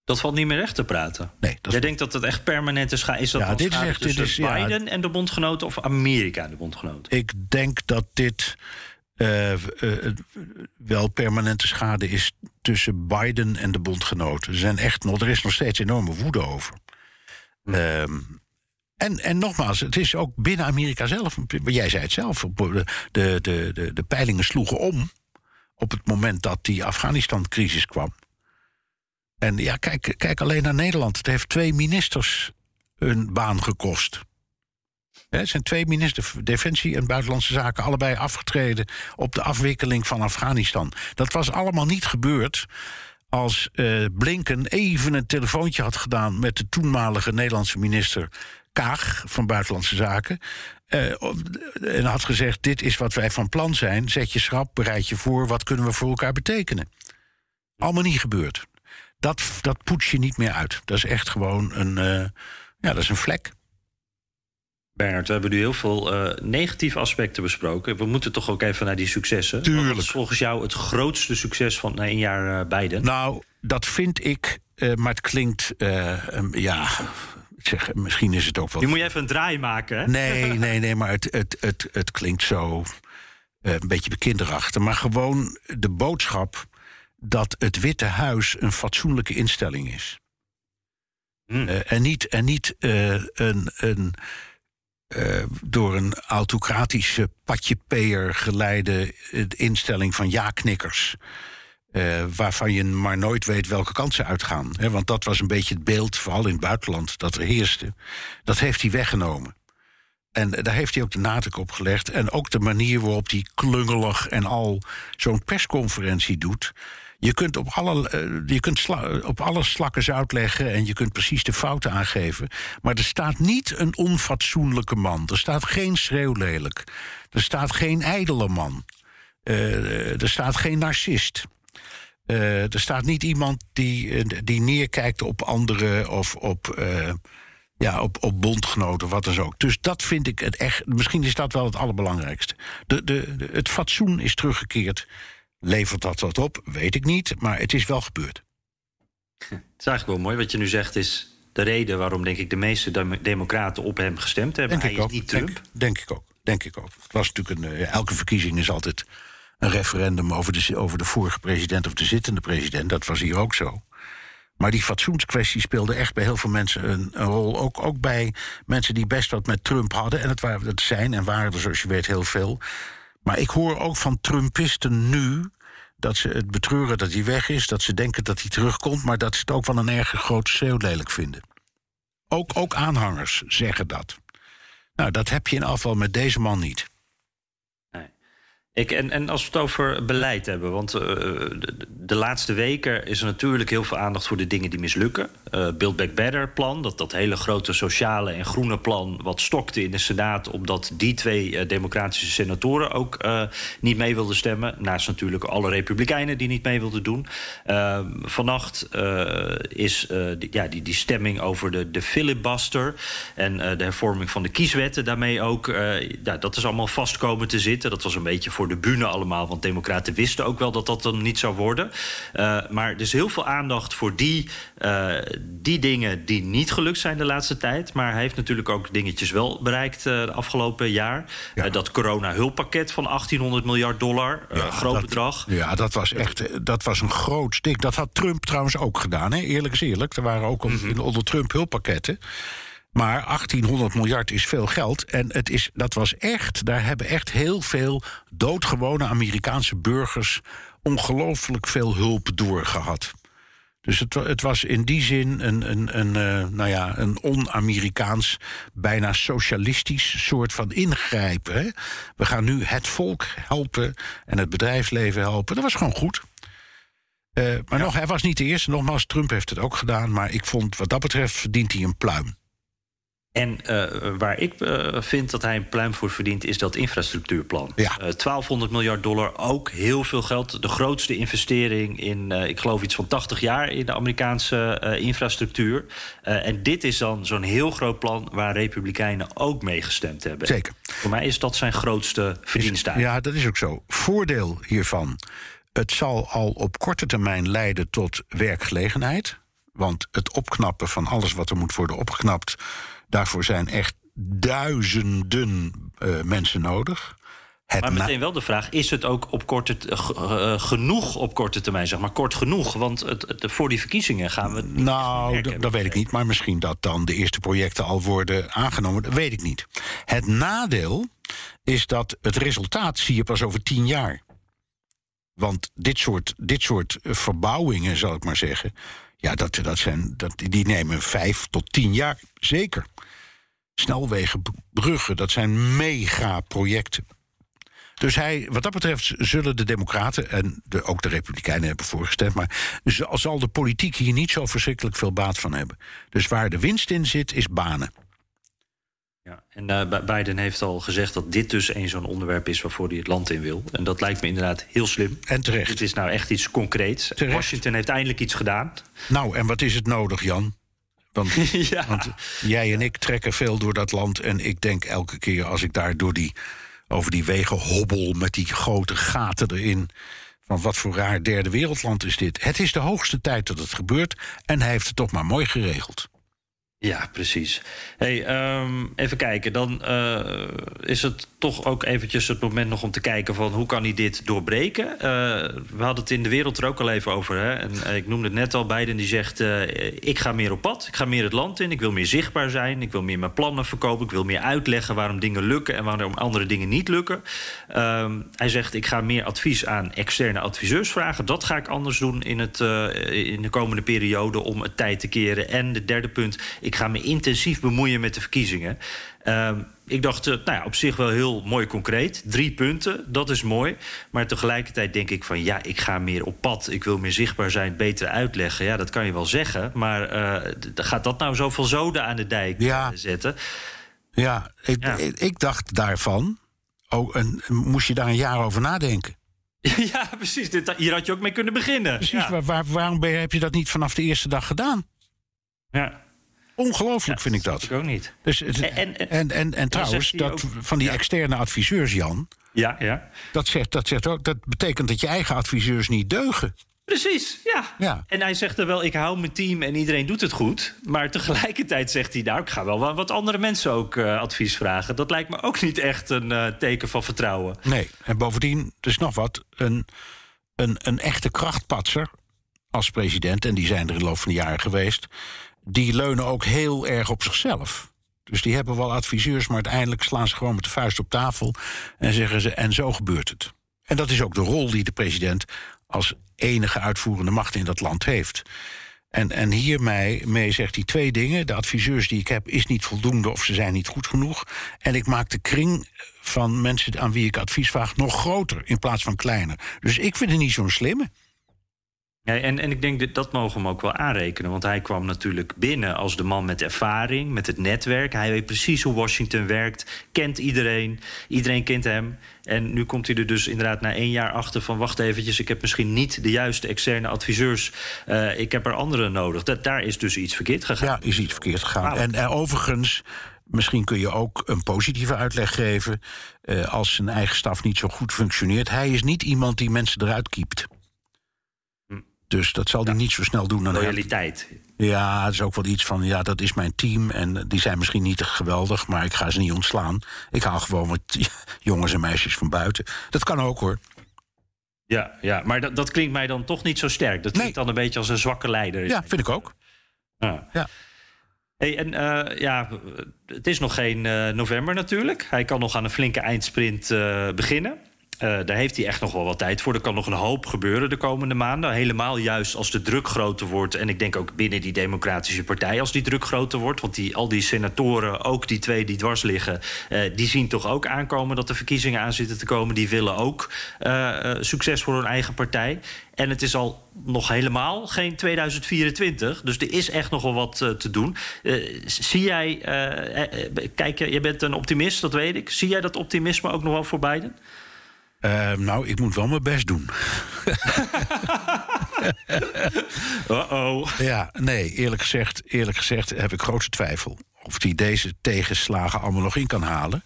Dat valt niet meer recht te praten. Nee, dat Jij denkt dat het echt permanent is? Is dat Ja, dit is echt- dit ja. Biden en de bondgenoten of Amerika en de bondgenoten? Ik denk dat dit eh, eh, wel permanente schade is tussen Biden en de bondgenoten. Er, zijn echt nog, er is nog steeds enorme woede over. Ehm, en, en nogmaals, het is ook binnen Amerika zelf. Jij zei het zelf. De, de, de, de peilingen sloegen om. op het moment dat die Afghanistan-crisis kwam. En ja, kijk, kijk alleen naar Nederland. Het heeft twee ministers hun baan gekost. Het zijn twee ministers, Defensie en Buitenlandse Zaken, allebei afgetreden op de afwikkeling van Afghanistan. Dat was allemaal niet gebeurd als uh, Blinken even een telefoontje had gedaan met de toenmalige Nederlandse minister Kaag van Buitenlandse Zaken. Uh, en had gezegd: Dit is wat wij van plan zijn. Zet je schrap, bereid je voor. Wat kunnen we voor elkaar betekenen? Allemaal niet gebeurd. Dat, dat poets je niet meer uit. Dat is echt gewoon een, uh, ja, dat is een vlek. Bernard, we hebben nu heel veel uh, negatieve aspecten besproken. We moeten toch ook even naar die successen. Tuurlijk. Wat is volgens jou het grootste succes van een jaar uh, Biden? Nou, dat vind ik, uh, maar het klinkt, um, ja, zeg, misschien is het ook wel... Nu moet je even een draai maken, hè? Nee, [LAUGHS] nee, nee, maar het, het, het, het klinkt zo een beetje bekinderachtig. Maar gewoon de boodschap dat het Witte Huis een fatsoenlijke instelling is. Hmm. en niet, en niet een... een uh, door een autocratische patjepeer geleide instelling van ja-knikkers. Waarvan je maar nooit weet welke kant ze uitgaan. Want dat was een beetje het beeld, vooral in het buitenland, dat er heerste. Dat heeft hij weggenomen. En daar heeft hij ook de nadruk op gelegd. En ook de manier waarop hij klungelig en al zo'n persconferentie doet. Je kunt op alle, uh, je kunt op alle slakken zout leggen en je kunt precies de fouten aangeven. Maar er staat niet een onfatsoenlijke man. Er staat geen schreeuwlelijk. Er staat geen ijdele man. Uh, er staat geen narcist. Uh, er staat niet iemand die, die neerkijkt op anderen of op, ja, op, op bondgenoten, wat dan ook. Dus dat vind ik het echt. Misschien is dat wel het allerbelangrijkste. De, de het fatsoen is teruggekeerd. Levert dat wat op? Weet ik niet, maar het is wel gebeurd. Het is eigenlijk wel mooi. Wat je nu zegt is de reden waarom, denk ik, de meeste democraten op hem gestemd hebben. Denk Hij ik is ook. niet Trump. Denk, denk, ik ook. Denk ik ook. Het was natuurlijk een, uh, elke verkiezing is altijd een referendum over de, over de vorige president of de zittende president. Dat was hier ook zo. Maar die fatsoenskwestie speelde echt bij heel veel mensen een, een, rol. Ook, ook bij mensen die best wat met Trump hadden. En het, waren, het zijn en waren er, zoals je weet, heel veel. Maar ik hoor ook van Trumpisten nu dat ze het betreuren dat hij weg is, dat ze denken dat hij terugkomt, maar dat ze het ook wel een erg grote schreeuw vinden. Ook, ook aanhangers zeggen dat. Nou, dat heb je in afval met deze man niet. Ik, en, en als we het over beleid hebben, want uh, de, laatste weken is er natuurlijk heel veel aandacht voor de dingen die mislukken. Uh, Build Back Better plan, dat, dat hele grote sociale en groene plan wat stokte in de Senaat, omdat die twee uh, democratische senatoren ook niet mee wilden stemmen. Naast natuurlijk alle republikeinen die niet mee wilden doen. vannacht is die, ja, die, die stemming over de, de filibuster en de hervorming van de kieswetten daarmee ook. ja, dat is allemaal vast komen te zitten. Dat was een beetje voor voor de bühne allemaal. Want democraten wisten ook wel dat dat dan niet zou worden. Uh, maar er is heel veel aandacht voor die, uh, die dingen die niet gelukt zijn de laatste tijd. Maar hij heeft natuurlijk ook dingetjes wel bereikt uh, de afgelopen jaar. Ja. dat corona-hulppakket van 1800 miljard dollar. Ja, groot dat, bedrag. Ja, dat was echt dat was een groot stuk. Dat had Trump trouwens ook gedaan. Hè? Eerlijk is eerlijk. Er waren ook mm -hmm. onder Trump hulppakketten. Maar 1800 miljard is veel geld. En het is, dat was echt, daar hebben echt heel veel doodgewone Amerikaanse burgers ongelooflijk veel hulp doorgehad. Dus het, het, was in die zin een, een, een, uh, nou ja, een on-Amerikaans, bijna socialistisch soort van ingrijpen. Hè? We gaan nu het volk helpen en het bedrijfsleven helpen. Dat was gewoon goed. Uh, maar ja. nog, hij was niet de eerste. Nogmaals, Trump heeft het ook gedaan. Maar ik vond, wat dat betreft, verdient hij een pluim. En uh, waar ik uh, vind dat hij een pluim voor verdient, is dat infrastructuurplan. Ja. Uh, 1200 miljard dollar, ook heel veel geld. De grootste investering in, ik geloof iets van 80 jaar in de Amerikaanse infrastructuur. en dit is dan zo'n heel groot plan waar Republikeinen ook meegestemd hebben. Zeker. Voor mij is dat zijn grootste verdienste. Ja, dat is ook zo. Voordeel hiervan. Het zal al op korte termijn leiden tot werkgelegenheid. Want het opknappen van alles wat er moet worden opgeknapt Daarvoor zijn echt duizenden uh, mensen nodig. Het Maar meteen wel de vraag: is het ook op korte, ge- eh, genoeg op korte termijn, zeg maar, kort genoeg? Want het, het- voor die verkiezingen gaan we. Nou, dat weet ik idee. niet. Maar misschien dat dan de eerste projecten al worden aangenomen. Dat weet ik niet. Het nadeel is dat het resultaat zie je pas over tien jaar. Want dit soort, dit soort eh, verbouwingen, zal ik maar zeggen. Ja, dat, dat zijn, dat, die nemen vijf tot tien jaar. Zeker. Snelwegen, bruggen, dat zijn mega-projecten. Dus hij, wat dat betreft zullen de Democraten en de, ook de Republikeinen hebben voorgestemd. Maar zal de politiek hier niet zo verschrikkelijk veel baat van hebben. Dus waar de winst in zit, is banen. Ja, en eh, Bi- Biden heeft al gezegd dat dit dus een zo'n onderwerp is waarvoor hij het land in wil. En dat lijkt me inderdaad heel slim. En terecht. Het is nou echt iets concreets. Terecht. Washington heeft eindelijk iets gedaan. Nou, en wat is het nodig, Jan? Want, [LAUGHS] Ja. want jij en ik trekken veel door dat land. En ik denk elke keer als ik daar door die, over die wegen hobbel met die grote gaten erin. Van wat voor raar derde wereldland is dit? Het is de hoogste tijd dat het gebeurt. En hij heeft het toch maar mooi geregeld. Ja, precies. Hey, ehm, even kijken. Dan eh, is het toch ook eventjes het moment nog om te kijken van hoe kan hij dit doorbreken. Eh, we hadden het in de wereld er ook al even over. Hè? En eh, ik noemde het net al. Biden die zegt: ik ga meer op pad. Ik ga meer het land in. Ik wil meer zichtbaar zijn. Ik wil meer mijn plannen verkopen. Ik wil meer uitleggen waarom dingen lukken en waarom andere dingen niet lukken. Ehm, hij zegt: ik ga meer advies aan externe adviseurs vragen. Dat ga ik anders doen in, het, in de komende periode om het tijd te keren. En de derde punt: ik ga me intensief bemoeien met de verkiezingen. Ehm, ik dacht, eh, nou ja, op zich wel heel mooi concreet. Drie punten, dat is mooi. Maar tegelijkertijd denk ik van ja, ik ga meer op pad. Ik wil meer zichtbaar zijn, beter uitleggen. Ja, dat kan je wel zeggen. Maar eh, gaat dat nou zoveel zoden aan de dijk Ja. zetten? Ja, ik, Ja. Ik, ik dacht daarvan. Oh, en moest je daar een jaar over nadenken? [LAUGHS] ja, precies. Dit, hier had je ook mee kunnen beginnen. Precies, Ja. waar, waar- waarom ben heb je dat niet vanaf de eerste dag gedaan? Ja. Ongelooflijk vind ik snap dat. Ik ook niet. Dus En- en- en, trouwens, dat van die externe adviseurs, Jan, Ja, ja. dat, zegt, dat, zegt ook, dat betekent dat je eigen adviseurs niet deugen. Precies, ja. Ja. En hij zegt er wel, ik hou mijn team en iedereen doet het goed. Maar tegelijkertijd zegt hij, nou, ik ga wel wa- wat andere mensen ook eh, advies vragen. Dat lijkt me ook niet echt een eh, teken van vertrouwen. Nee, en bovendien, er is nog wat, een, een, een echte krachtpatser als president, en die zijn er in de loop van de jaren geweest, die leunen ook heel erg op zichzelf. Dus die hebben wel adviseurs, maar uiteindelijk slaan ze gewoon met de vuist op tafel en zeggen ze: en zo gebeurt het. En dat is ook de rol die de president als enige uitvoerende macht in dat land heeft. En, en hiermee mee zegt hij twee dingen. De adviseurs die ik heb is niet voldoende of ze zijn niet goed genoeg. En ik maak de kring van mensen aan wie ik advies vraag nog groter in plaats van kleiner. Dus ik vind het niet zo'n slimme. Ja, en, en ik denk dat dat mogen we hem ook wel aanrekenen. Want hij kwam natuurlijk binnen als de man met ervaring, met het netwerk. Hij weet precies hoe Washington werkt, kent iedereen. Iedereen kent hem. En nu komt hij er dus inderdaad na één jaar achter van... wacht eventjes, ik heb misschien niet de juiste externe adviseurs. Eh, ik heb er anderen nodig. Dat, daar is dus iets verkeerd gegaan. Ja, is iets verkeerd gegaan. En eh, overigens, misschien kun je ook een positieve uitleg geven... eh, als zijn eigen staf niet zo goed functioneert. Hij is niet iemand die mensen eruit kiept. Dus dat zal hij niet zo snel doen. Dan Loyaliteit. Ja, het is ook wel iets van, ja, dat is mijn team... en die zijn misschien niet geweldig, maar ik ga ze niet ontslaan. Ik haal gewoon wat [LAUGHS] jongens en meisjes van buiten. Dat kan ook, hoor. Ja, ja, maar dat, dat klinkt mij dan toch niet zo sterk. Dat klinkt Nee. dan een beetje als een zwakke leider. Ja, vind ik ook. Ja. Ja. Hey, en eh, ja, het is nog geen eh, november natuurlijk. Hij kan nog aan een flinke eindsprint eh, beginnen. Eh, daar heeft hij echt nog wel wat tijd voor. Er kan nog een hoop gebeuren de komende maanden. Helemaal juist als de druk groter wordt. En ik denk ook binnen die Democratische Partij als die druk groter wordt. Want die, al die senatoren, ook die twee die dwars liggen... eh, die zien toch ook aankomen dat er verkiezingen aan zitten te komen. Die willen ook eh, succes voor hun eigen partij. En het is al nog helemaal geen 2024. Dus er is echt nog wel wat te doen. Zie jij, eh, kijk, je bent een optimist, dat weet ik. Zie jij dat optimisme ook nog wel voor Biden? Eh, nou, ik moet wel mijn best doen. [LAUGHS] Uh-oh. Ja, nee, eerlijk gezegd, eerlijk gezegd heb ik grote twijfel... of hij deze tegenslagen allemaal nog in kan halen.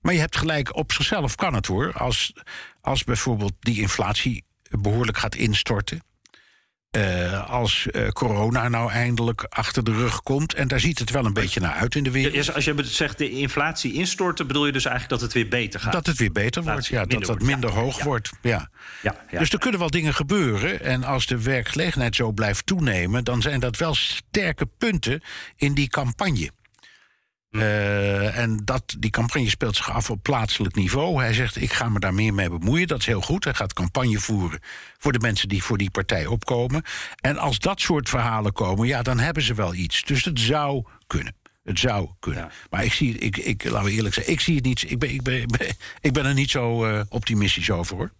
Maar je hebt gelijk, op zichzelf kan het hoor. Als, als bijvoorbeeld die inflatie behoorlijk gaat instorten... eh, als uh, corona nou eindelijk achter de rug komt. En daar ziet het wel een beetje naar uit in de wereld. Ja, als je zegt de inflatie instorten, bedoel je dus eigenlijk dat het weer beter gaat? Dat het weer beter wordt, ja. Dat het minder hoog wordt, ja. Dus er kunnen wel dingen gebeuren. En als de werkgelegenheid zo blijft toenemen... dan zijn dat wel sterke punten in die campagne. Uh, en dat, die campagne speelt zich af op plaatselijk niveau. Hij zegt: Ik ga me daar meer mee bemoeien. Dat is heel goed. Hij gaat campagne voeren voor de mensen die voor die partij opkomen. En als dat soort verhalen komen, ja, dan hebben ze wel iets. Dus het zou kunnen. Het zou kunnen. Maar ik zie, ik, ik, laten we eerlijk zijn, ik zie het niet. Ik ben, ik ben, ik ben er niet zo uh, optimistisch over hoor.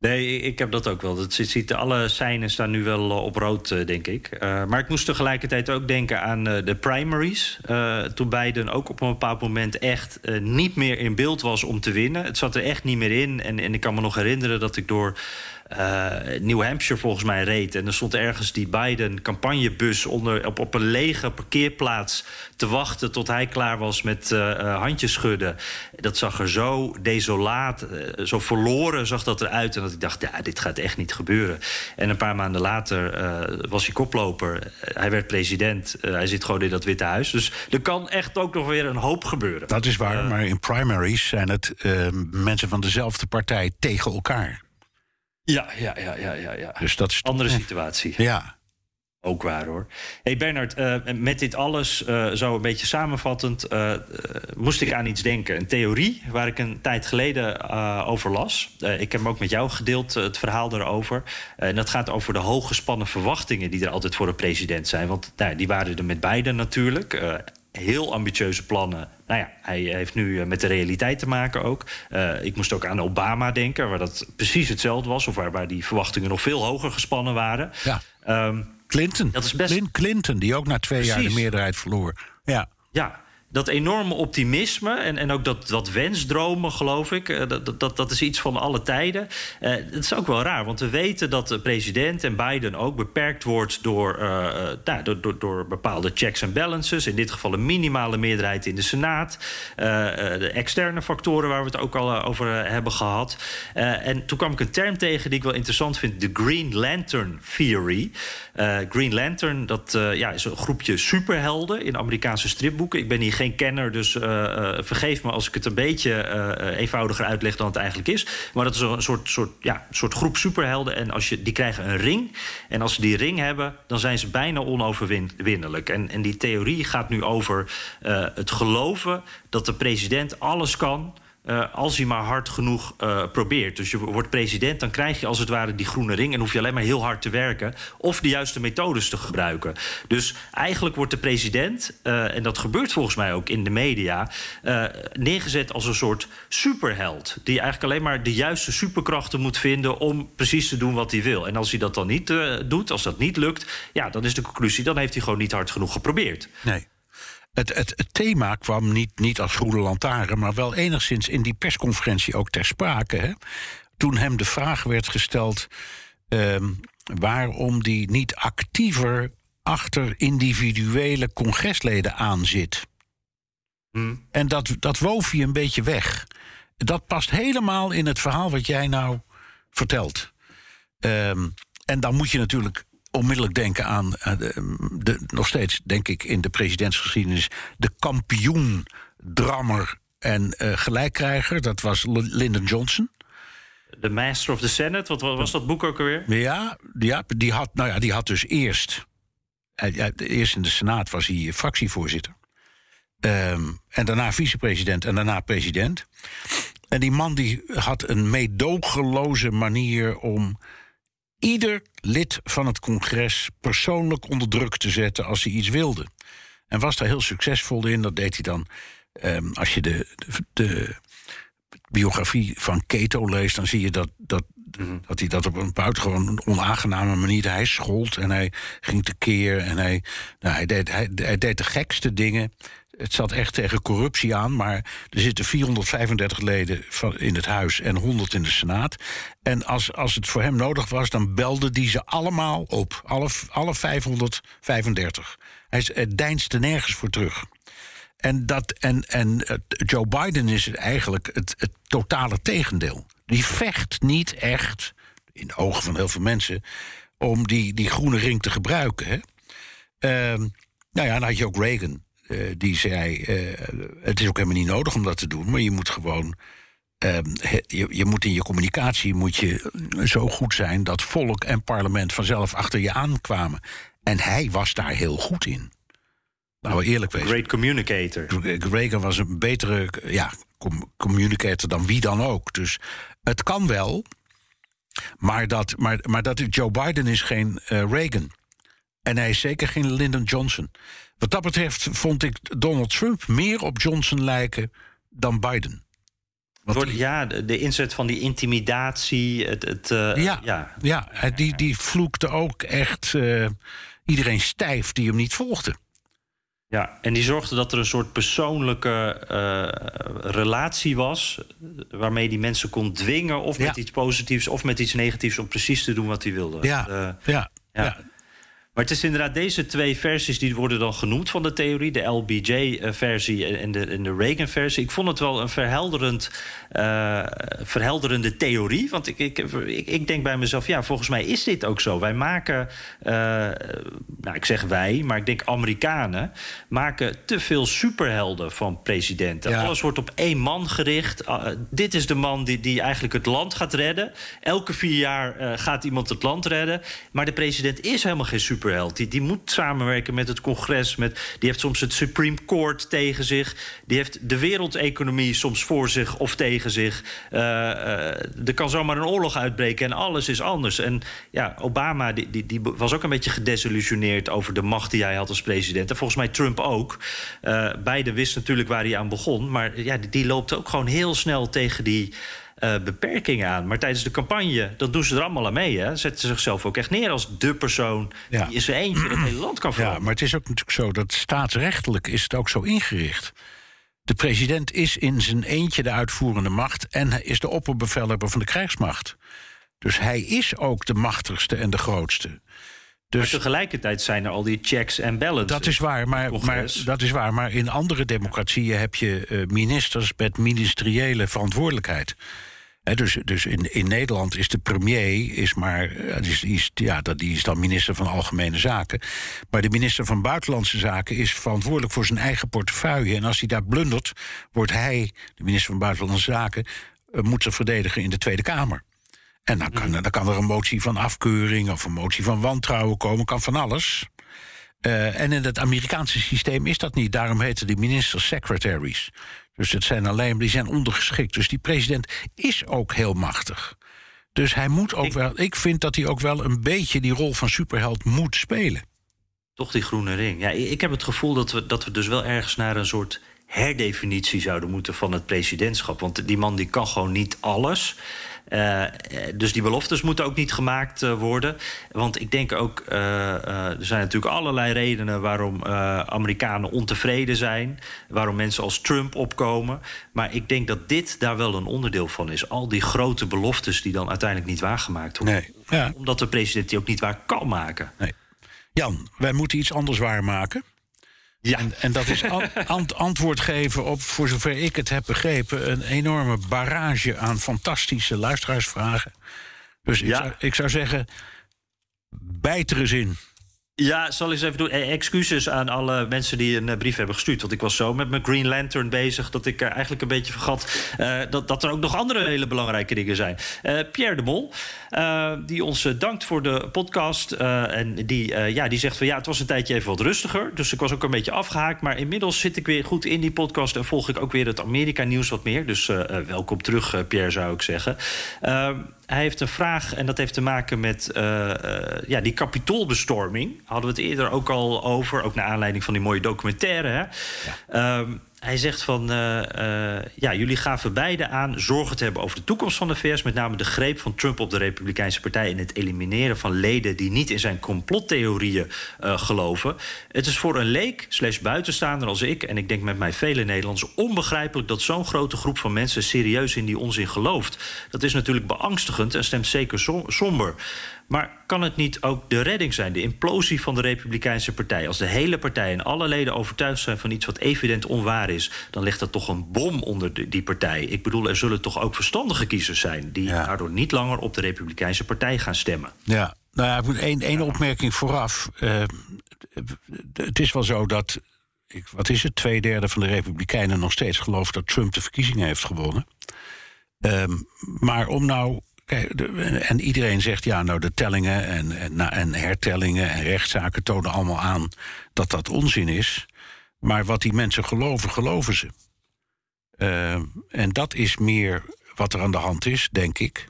Nee, ik heb dat ook wel. Dat ziet, alle seinen staan nu wel eh, op rood, eh, denk ik. Uh, maar ik moest tegelijkertijd ook denken aan de primaries. Uh, toen Biden ook op een bepaald moment echt niet meer in beeld was om te winnen. Het zat er echt niet meer in. En, en ik kan me nog herinneren dat ik door uh, New Hampshire volgens mij reed. En er stond ergens die Biden campagnebus onder, op, op een lege parkeerplaats te wachten tot hij klaar was met uh, handjes schudden. Dat zag er zo desolaat, uh, zo verloren zag dat eruit. En dat ik dacht, ja, dit gaat echt niet gebeuren. En een paar maanden later was hij koploper. hij werd president. hij zit gewoon in dat Witte Huis. Dus er kan echt ook nog weer een hoop gebeuren. Dat is waar, maar in primaries zijn het mensen van dezelfde partij tegen elkaar. Ja, ja, ja, ja, ja. ja. Dus dat is andere situatie. Ja. Ook waar hoor. hey Bernard, uh, met dit alles, uh, zo een beetje samenvattend, uh, moest ik aan iets denken. Een theorie waar ik een tijd geleden over las. ik heb hem ook met jou gedeeld, het verhaal erover. en dat gaat over de hooggespannen verwachtingen die er altijd voor een president zijn. Want nou, die waren er met beide natuurlijk heel ambitieuze plannen. Nou ja, hij heeft nu eh, met de realiteit te maken ook. Uh, ik moest ook aan Obama denken, waar dat precies hetzelfde was. Of waar, waar die verwachtingen nog veel hoger gespannen waren. Ja. Um, Clinton. Dat is best... Clinton, die ook na twee jaar de meerderheid verloor. Ja. Ja, dat enorme optimisme en, en ook dat, dat wensdromen, geloof ik, eh, dat, dat, dat is iets van alle tijden. Uh, dat is ook wel raar, want we weten dat de president en Biden ook beperkt wordt door, uh, nou, door, door, door, bepaalde checks en balances. In dit geval een minimale meerderheid in de Senaat. De externe factoren waar we het ook al over hebben gehad. en toen kwam ik een term tegen die ik wel interessant vind: de Green Lantern Theory. Green Lantern, dat ja, is een groepje superhelden in Amerikaanse stripboeken. Ik ben hier geen kenner, dus uh, uh, vergeef me als ik het een beetje uh, eenvoudiger uitleg dan het eigenlijk is. Maar dat is een soort, soort, ja, soort groep superhelden. En als je, die krijgen een ring. En als ze die ring hebben, dan zijn ze bijna onoverwinnelijk. En, en die theorie gaat nu over het geloven dat de president alles kan. Uh, als hij maar hard genoeg uh, probeert. Dus je wordt president, dan krijg je als het ware die groene ring... en hoef je alleen maar heel hard te werken... of de juiste methodes te gebruiken. Dus eigenlijk wordt de president, uh, en dat gebeurt volgens mij ook in de media... neergezet als een soort superheld... die eigenlijk alleen maar de juiste superkrachten moet vinden... om precies te doen wat hij wil. En als hij dat dan niet doet, als dat niet lukt... ja, dan is de conclusie, dan heeft hij gewoon niet hard genoeg geprobeerd. Nee. Het, het, het, thema kwam niet, niet als groene lantaarn, maar wel enigszins in die persconferentie ook ter sprake. Hè? Toen hem de vraag werd gesteld um, waarom die niet actiever achter individuele congresleden aan zit. Hmm. En dat, dat woof hij een beetje weg. Dat past helemaal in het verhaal wat jij nou vertelt. Um, en dan moet je natuurlijk onmiddellijk denken aan uh, de, de, nog steeds, denk ik, in de presidentsgeschiedenis, de kampioen, drammer en uh, gelijkkrijger. Dat was Lyndon Johnson. The Master of the Senate, wat was dat boek ook alweer? Ja, ja, die, had, nou ja die had dus eerst. Eerst in de Senaat was hij fractievoorzitter. Um, en daarna vicepresident en daarna president. En die man die had een meedogenloze manier om ieder lid van het congres persoonlijk onder druk te zetten als hij iets wilde. En was daar heel succesvol in. Dat deed hij dan. Um, als je de, de, de, biografie van Cato leest, dan zie je dat, dat, mm. dat hij dat op een buitengewoon onaangename manier. Hij schold en hij ging tekeer en hij, nou, hij, deed, hij, hij deed de gekste dingen het zat echt tegen corruptie aan, maar er zitten 435 leden van, in het huis en 100 in de Senaat. En als, als het voor hem nodig was, dan belde die ze allemaal op. Alle, alle 535. Hij deinste nergens voor terug. En, dat, en, en Joe Biden is eigenlijk het, totale tegendeel. Die vecht niet echt, in de ogen van heel veel mensen, om die, die groene ring te gebruiken. Hè? Ehm, nou ja, dan had je ook Reagan. Eh, die zei: eh, Het is ook helemaal niet nodig om dat te doen, maar je moet gewoon. ehm, je, je moet in je communicatie moet je zo goed zijn dat volk en parlement vanzelf achter je aankwamen. En hij was daar heel goed in. Nou, eerlijk wezen. Great communicator. Reagan was een betere ja, com- communicator dan wie dan ook. Dus het kan wel. Maar dat, maar, maar dat Joe Biden is geen eh, Reagan. En hij is zeker geen Lyndon Johnson. Wat dat betreft vond ik Donald Trump meer op Johnson lijken dan Biden. Wordt- ja, de, inzet van die intimidatie. Het, het, eh, ja, ja. die, die vloekte ook echt eh, iedereen stijf die hem niet volgde. Ja, en die zorgde dat er een soort persoonlijke eh, relatie was. waarmee die mensen kon dwingen. of met Ja. iets positiefs of met iets negatiefs. om precies te doen wat hij wilde. Ja, ja, ja. Maar het is inderdaad deze twee versies die worden dan genoemd van de theorie. De LBJ-versie en de, en de Reagan-versie. Ik vond het wel een verhelderend, eh, verhelderende theorie. Want ik, ik, ik, ik denk bij mezelf, ja, volgens mij is dit ook zo. Wij maken, eh, nou ik zeg wij, maar ik denk Amerikanen... maken te veel superhelden van presidenten. Ja. Alles wordt op één man gericht. Ah, dit is de man die, die eigenlijk het land gaat redden. Elke vier jaar eh, gaat iemand het land redden. Maar de president is helemaal geen superheld. Die, die moet samenwerken met het congres. Met, die heeft soms het Supreme Court tegen zich. Die heeft de wereldeconomie soms voor zich of tegen zich. Eh, eh, er kan zomaar een oorlog uitbreken en alles is anders. En ja, Obama die, die, die was ook een beetje gedesillusioneerd... over de macht die hij had als president. En volgens mij Trump ook. Eh beide wisten natuurlijk waar hij aan begon. Maar ja, die, die loopt ook gewoon heel snel tegen die... eh, beperkingen aan. Maar tijdens de campagne, dat doen ze er allemaal aan mee. Hè? Zetten ze zichzelf ook echt neer als de persoon Ja. die in zijn eentje het hele land kan Ja, veranderen. maar het is ook natuurlijk zo dat staatsrechtelijk is het ook zo ingericht. De president is in zijn eentje de uitvoerende macht en hij is de opperbevelhebber van de krijgsmacht. Dus hij is ook de machtigste en de grootste. Maar Dus tegelijkertijd zijn er al die checks en balances. dat is waar, maar, maar, dat is waar. Maar in andere democratieën heb je eh, ministers met ministeriële verantwoordelijkheid. Dus dus in, in Nederland is de premier is maar, eh, die is, ja, dat- die is dan minister van Algemene Zaken. Maar de minister van Buitenlandse Zaken is verantwoordelijk voor zijn eigen portefeuille. En als hij daar blundert, wordt hij, de minister van Buitenlandse Zaken, eh, moet ze verdedigen in de Tweede Kamer. En dan kan, dan kan er een motie van afkeuring of een motie van wantrouwen komen, kan van alles. Eh, en in het Amerikaanse systeem is dat niet. Daarom heten die ministers secretaries. Dus het zijn alleen, die zijn ondergeschikt. Dus die president is ook heel machtig. Dus hij moet ook Ik- wel. Ik vind dat hij ook wel een beetje die rol van superheld moet spelen. Toch die groene ring. Ja, ik heb het gevoel dat we, dat we dus wel ergens naar een soort herdefinitie zouden moeten van het presidentschap. Want die man die kan gewoon niet alles. Eh, eh, dus die beloftes moeten ook niet gemaakt eh, worden. Want ik denk ook, eh, eh, er zijn natuurlijk allerlei redenen waarom eh, Amerikanen ontevreden zijn. Waarom mensen als Trump opkomen. Maar ik denk dat dit daar wel een onderdeel van is. Al die grote beloftes die dan uiteindelijk niet waargemaakt worden. Nee. Ja. Omdat de president die ook niet waar kan maken. Jan, wij moeten iets anders waarmaken. Ja. En, en dat is an- [LAUGHS] ant- antwoord geven op, voor zover ik het heb begrepen, een enorme barrage aan fantastische luisteraarsvragen. Dus ik, Ja. zou, ik zou zeggen, bijt er eens in. Ja, zal ik eens even doen. Eh, excuses aan alle mensen die een eh, brief hebben gestuurd. Want ik was zo met mijn Green Lantern bezig... dat ik eigenlijk een beetje vergat eh, dat, dat er ook nog andere hele belangrijke dingen zijn. Pierre de Mol, die ons dankt voor de podcast. en die, ja, die zegt van ja, het was een tijdje even wat rustiger. Dus ik was ook een beetje afgehaakt. Maar inmiddels zit ik weer goed in die podcast... en volg ik ook weer het Amerika-nieuws wat meer. Dus welkom terug, Pierre, zou ik zeggen. Hij heeft een vraag en dat heeft te maken met eh, eh, ja, die kapitoolbestorming. Hadden we het eerder ook al over, ook naar aanleiding van die mooie documentaire. Hè? Ehm, hij zegt van, eh, eh, ja, jullie gaven beide aan zorgen te hebben over de toekomst van de VS. Met name de greep van Trump op de Republikeinse Partij... en het elimineren van leden die niet in zijn complottheorieën eh, geloven. Het is voor een leek slash buitenstaander als ik... en ik denk met mij vele Nederlanders onbegrijpelijk... dat zo'n grote groep van mensen serieus in die onzin gelooft. Dat is natuurlijk beangstigend en stemt zeker som- somber. Maar kan het niet ook de redding zijn, de implosie van de Republikeinse Partij? Als de hele partij en alle leden overtuigd zijn van iets wat evident onwaar is, dan ligt er toch een bom onder de- die partij. Ik bedoel, er zullen toch ook verstandige kiezers zijn die Ja. daardoor niet langer op de Republikeinse Partij gaan stemmen. Ja, Nou ja, ik moet één, één opmerking vooraf. Uh, het is wel zo dat, ik, wat is het, twee derde van de Republikeinen nog steeds gelooft dat Trump de verkiezingen heeft gewonnen. Um, maar om nou. En iedereen zegt ja, nou de tellingen en, en, en hertellingen en rechtszaken tonen allemaal aan dat dat onzin is. Maar wat die mensen geloven, geloven ze. Uh, en dat is meer wat er aan de hand is, denk ik,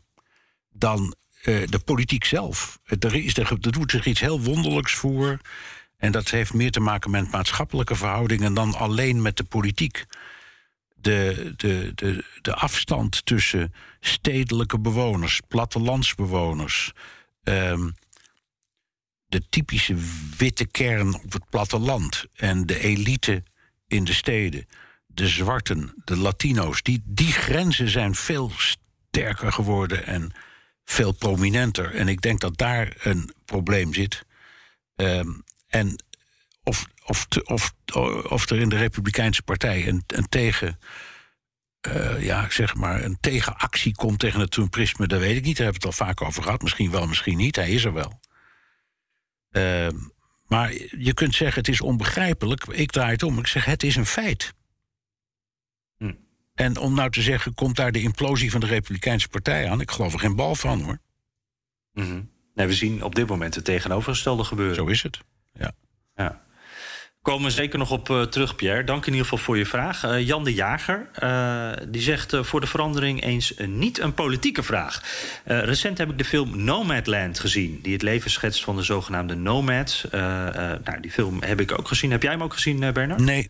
dan uh, de politiek zelf. Er, is, er doet zich iets heel wonderlijks voor. En dat heeft meer te maken met maatschappelijke verhoudingen dan alleen met de politiek. De, de, de, de afstand tussen stedelijke bewoners, plattelandsbewoners, um, de typische witte kern op het platteland en de elite in de steden, de zwarten, de Latino's, die, die grenzen zijn veel sterker geworden en veel prominenter. En ik denk dat daar een probleem zit. Um, en of, of, te, of, of er in de Republikeinse Partij een, een tegen. Uh, ja, zeg maar, een tegenactie komt tegen het Trumpisme, dat weet ik niet. Daar hebben we het al vaak over gehad. Misschien wel, misschien niet. Hij is er wel. Uh, maar je kunt zeggen, het is onbegrijpelijk. Ik draai het om. Ik zeg, het is een feit. Hm. En om nou te zeggen, komt daar de implosie van de Republikeinse Partij aan? Ik geloof er geen bal van, hoor. Mm -hmm. nee, we zien op dit moment het tegenovergestelde gebeuren. Zo is het. Ja. ja. Komen we zeker nog op uh, terug, Pierre. Dank in ieder geval voor je vraag. Uh, Jan de Jager uh, die zegt voor de verandering eens niet een politieke vraag. recent heb ik de film Nomadland gezien, die het leven schetst van de zogenaamde nomads. nou, die film heb ik ook gezien. Heb jij hem ook gezien, Bernard? Nee.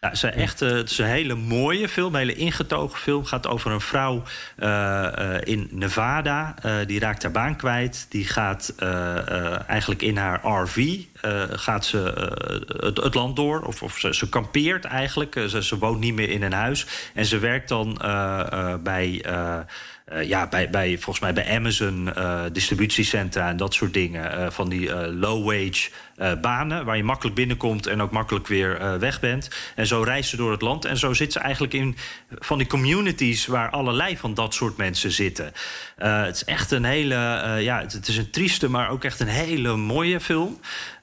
Ja, het, is echt, het is een hele mooie film, een hele ingetogen film. Het gaat over een vrouw uh, uh, in Nevada. die raakt haar baan kwijt. Die gaat eigenlijk in haar RV gaat ze, het, het, land door. Of, of ze, ze kampeert eigenlijk. Ze, ze, woont niet meer in een huis. En ze werkt dan bij... Uh, ja, bij, bij, volgens mij bij Amazon uh, distributiecentra en dat soort dingen. Uh, van die low-wage banen waar je makkelijk binnenkomt en ook makkelijk weer weg bent. En zo reist ze door het land. En zo zit ze eigenlijk in van die communities waar allerlei van dat soort mensen zitten. het is echt een hele, ja, het, het, is een trieste, maar ook echt een hele mooie film.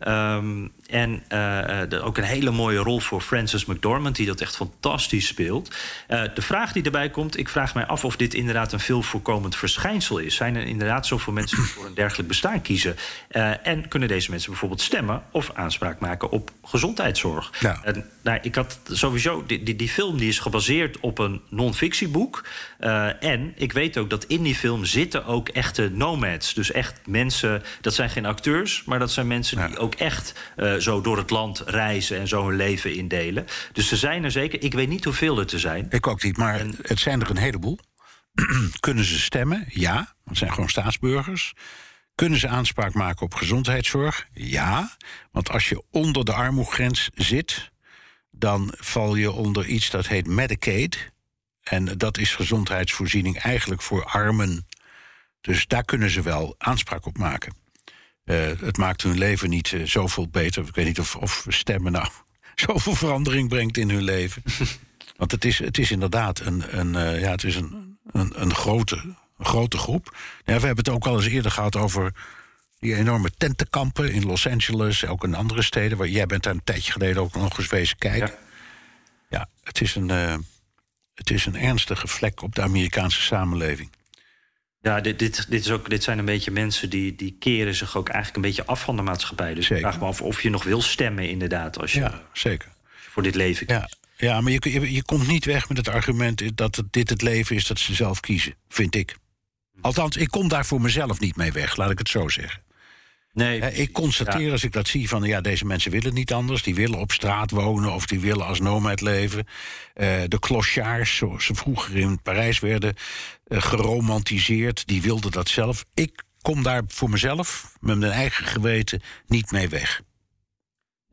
Um, en uh, ook een hele mooie rol voor Frances McDormand, die dat echt fantastisch speelt. Uh, de vraag die erbij komt, ik vraag mij af of dit inderdaad een veel voorkomend verschijnsel is. Zijn er inderdaad zoveel mensen die voor een dergelijk bestaan kiezen? Uh, en kunnen deze mensen bijvoorbeeld stemmen of aanspraak maken op gezondheidszorg? Ja. En, nou, ik had sowieso, die, die, die, film die is gebaseerd op een non-fictieboek. en ik weet ook dat in die film zitten ook echte nomads. Dus echt mensen, dat zijn geen acteurs, maar dat zijn mensen ja. die ook echt zo door het land reizen en zo hun leven indelen. Dus er zijn er zeker. Ik weet niet hoeveel er te zijn. Ik ook niet, maar en, het zijn er een heleboel. [CLEARS THROAT] Kunnen ze stemmen? Ja, want het zijn gewoon staatsburgers. Kunnen ze aanspraak maken op gezondheidszorg? Ja, want als je onder de armoegrens zit, dan val je onder iets dat heet Medicaid. En dat is gezondheidsvoorziening eigenlijk voor armen. Dus daar kunnen ze wel aanspraak op maken. Uh, het maakt hun leven niet uh, zoveel beter. Ik weet niet of, of stemmen nou [LAUGHS] zoveel verandering brengt in hun leven. [LAUGHS] Want het is, het is inderdaad een, een, uh, ja, het is een, een, een, grote, grote groep. Ja, we hebben het ook al eens eerder gehad over die enorme tentenkampen in Los Angeles, ook in andere steden. Waar jij bent daar een tijdje geleden ook nog eens wezen kijken. Ja, ja het, is een, het is een ernstige vlek op de Amerikaanse samenleving. Ja, dit, dit, dit, is ook, dit zijn een beetje mensen die, die keren zich ook eigenlijk een beetje af van de maatschappij. Dus zeker. ik vraag me af of je nog wil stemmen, inderdaad, als je ja, zeker. voor dit leven kiest. Ja, ja maar je, je, je komt niet weg met het argument dat het, dit het leven is dat ze zelf kiezen, vind ik. Althans, ik kom daar voor mezelf niet mee weg, laat ik het zo zeggen. Nee, ik constateer ja. als ik dat zie van ja, deze mensen willen niet anders. Die willen op straat wonen of die willen als nomad leven. Uh, de clochards, zoals ze vroeger in Parijs werden uh, geromantiseerd, die wilden dat zelf. Ik kom daar voor mezelf, met mijn eigen geweten, niet mee weg.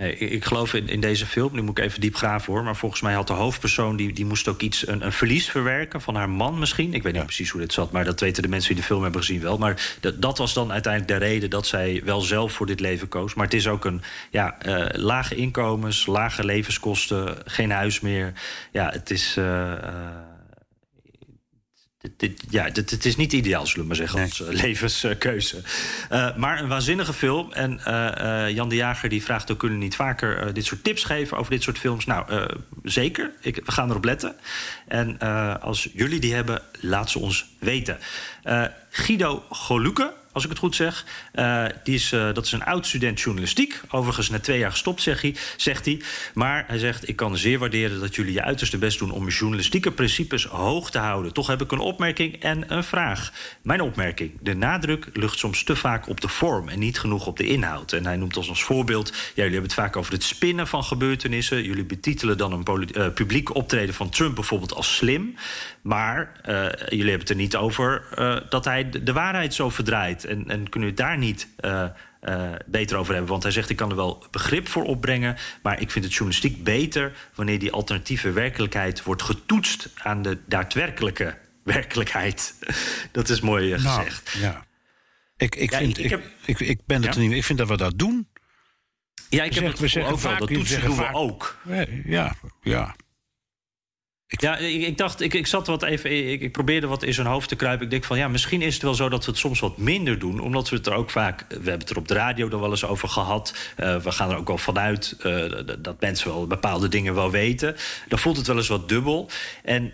Nee, ik geloof in, in deze film, nu moet ik even diep graven hoor... maar volgens mij had de hoofdpersoon, die, die moest ook iets, een, een verlies verwerken... van haar man misschien. Ik weet niet precies hoe dit zat, maar dat weten de mensen die de film hebben gezien wel. Maar dat, dat was dan uiteindelijk de reden dat zij wel zelf voor dit leven koos. Maar het is ook een ja, uh, lage inkomens, lage levenskosten, geen huis meer. Ja, het is... Uh, dit, ja, dit, het is niet ideaal, zullen we maar zeggen, als levenskeuze. Uh, maar een waanzinnige film. En uh, Jan de Jager die vraagt ook... kunnen niet vaker dit soort tips geven over dit soort films? Nou, zeker. Ik, we gaan erop letten. En als jullie die hebben, laat ze ons weten. Guido Goluke als ik het goed zeg. Uh, die is, uh, dat is een oud student journalistiek. Overigens net twee jaar gestopt, zeg hij, zegt hij. Maar hij zegt, ik kan zeer waarderen dat jullie je uiterste best doen... om journalistieke principes hoog te houden. Toch heb ik een opmerking en een vraag. Mijn opmerking. De nadruk ligt soms te vaak op de vorm... en niet genoeg op de inhoud. En hij noemt ons als voorbeeld... Ja, jullie hebben het vaak over het spinnen van gebeurtenissen. Jullie betitelen dan een uh, publiek optreden van Trump bijvoorbeeld als slim. Maar jullie hebben het er niet over dat hij de waarheid zo verdraait. En, en kunnen we het daar niet uh, uh, beter over hebben? Want hij zegt: ik kan er wel begrip voor opbrengen. Maar ik vind het journalistiek beter wanneer die alternatieve werkelijkheid wordt getoetst aan de daadwerkelijke werkelijkheid. [LAUGHS] Dat is mooi nou, gezegd. Ja. Ik, ik, vind, ik, heb, ik, ik, ben het ja? er niet Ik vind dat we dat doen. Ja, ik heb het we zeggen ook wel. Dat toetsen doen we ook. Ja, ja. Ja, ik, dacht, ik, ik zat wat even. Ik, ik, probeerde wat in zijn hoofd te kruipen. Ik denk van ja, misschien is het wel zo dat we het soms wat minder doen. Omdat we het er ook vaak. We hebben het er op de radio dan wel eens over gehad. Uh, we gaan er ook wel vanuit uh, dat mensen wel bepaalde dingen wel weten. Dan voelt het wel eens wat dubbel. En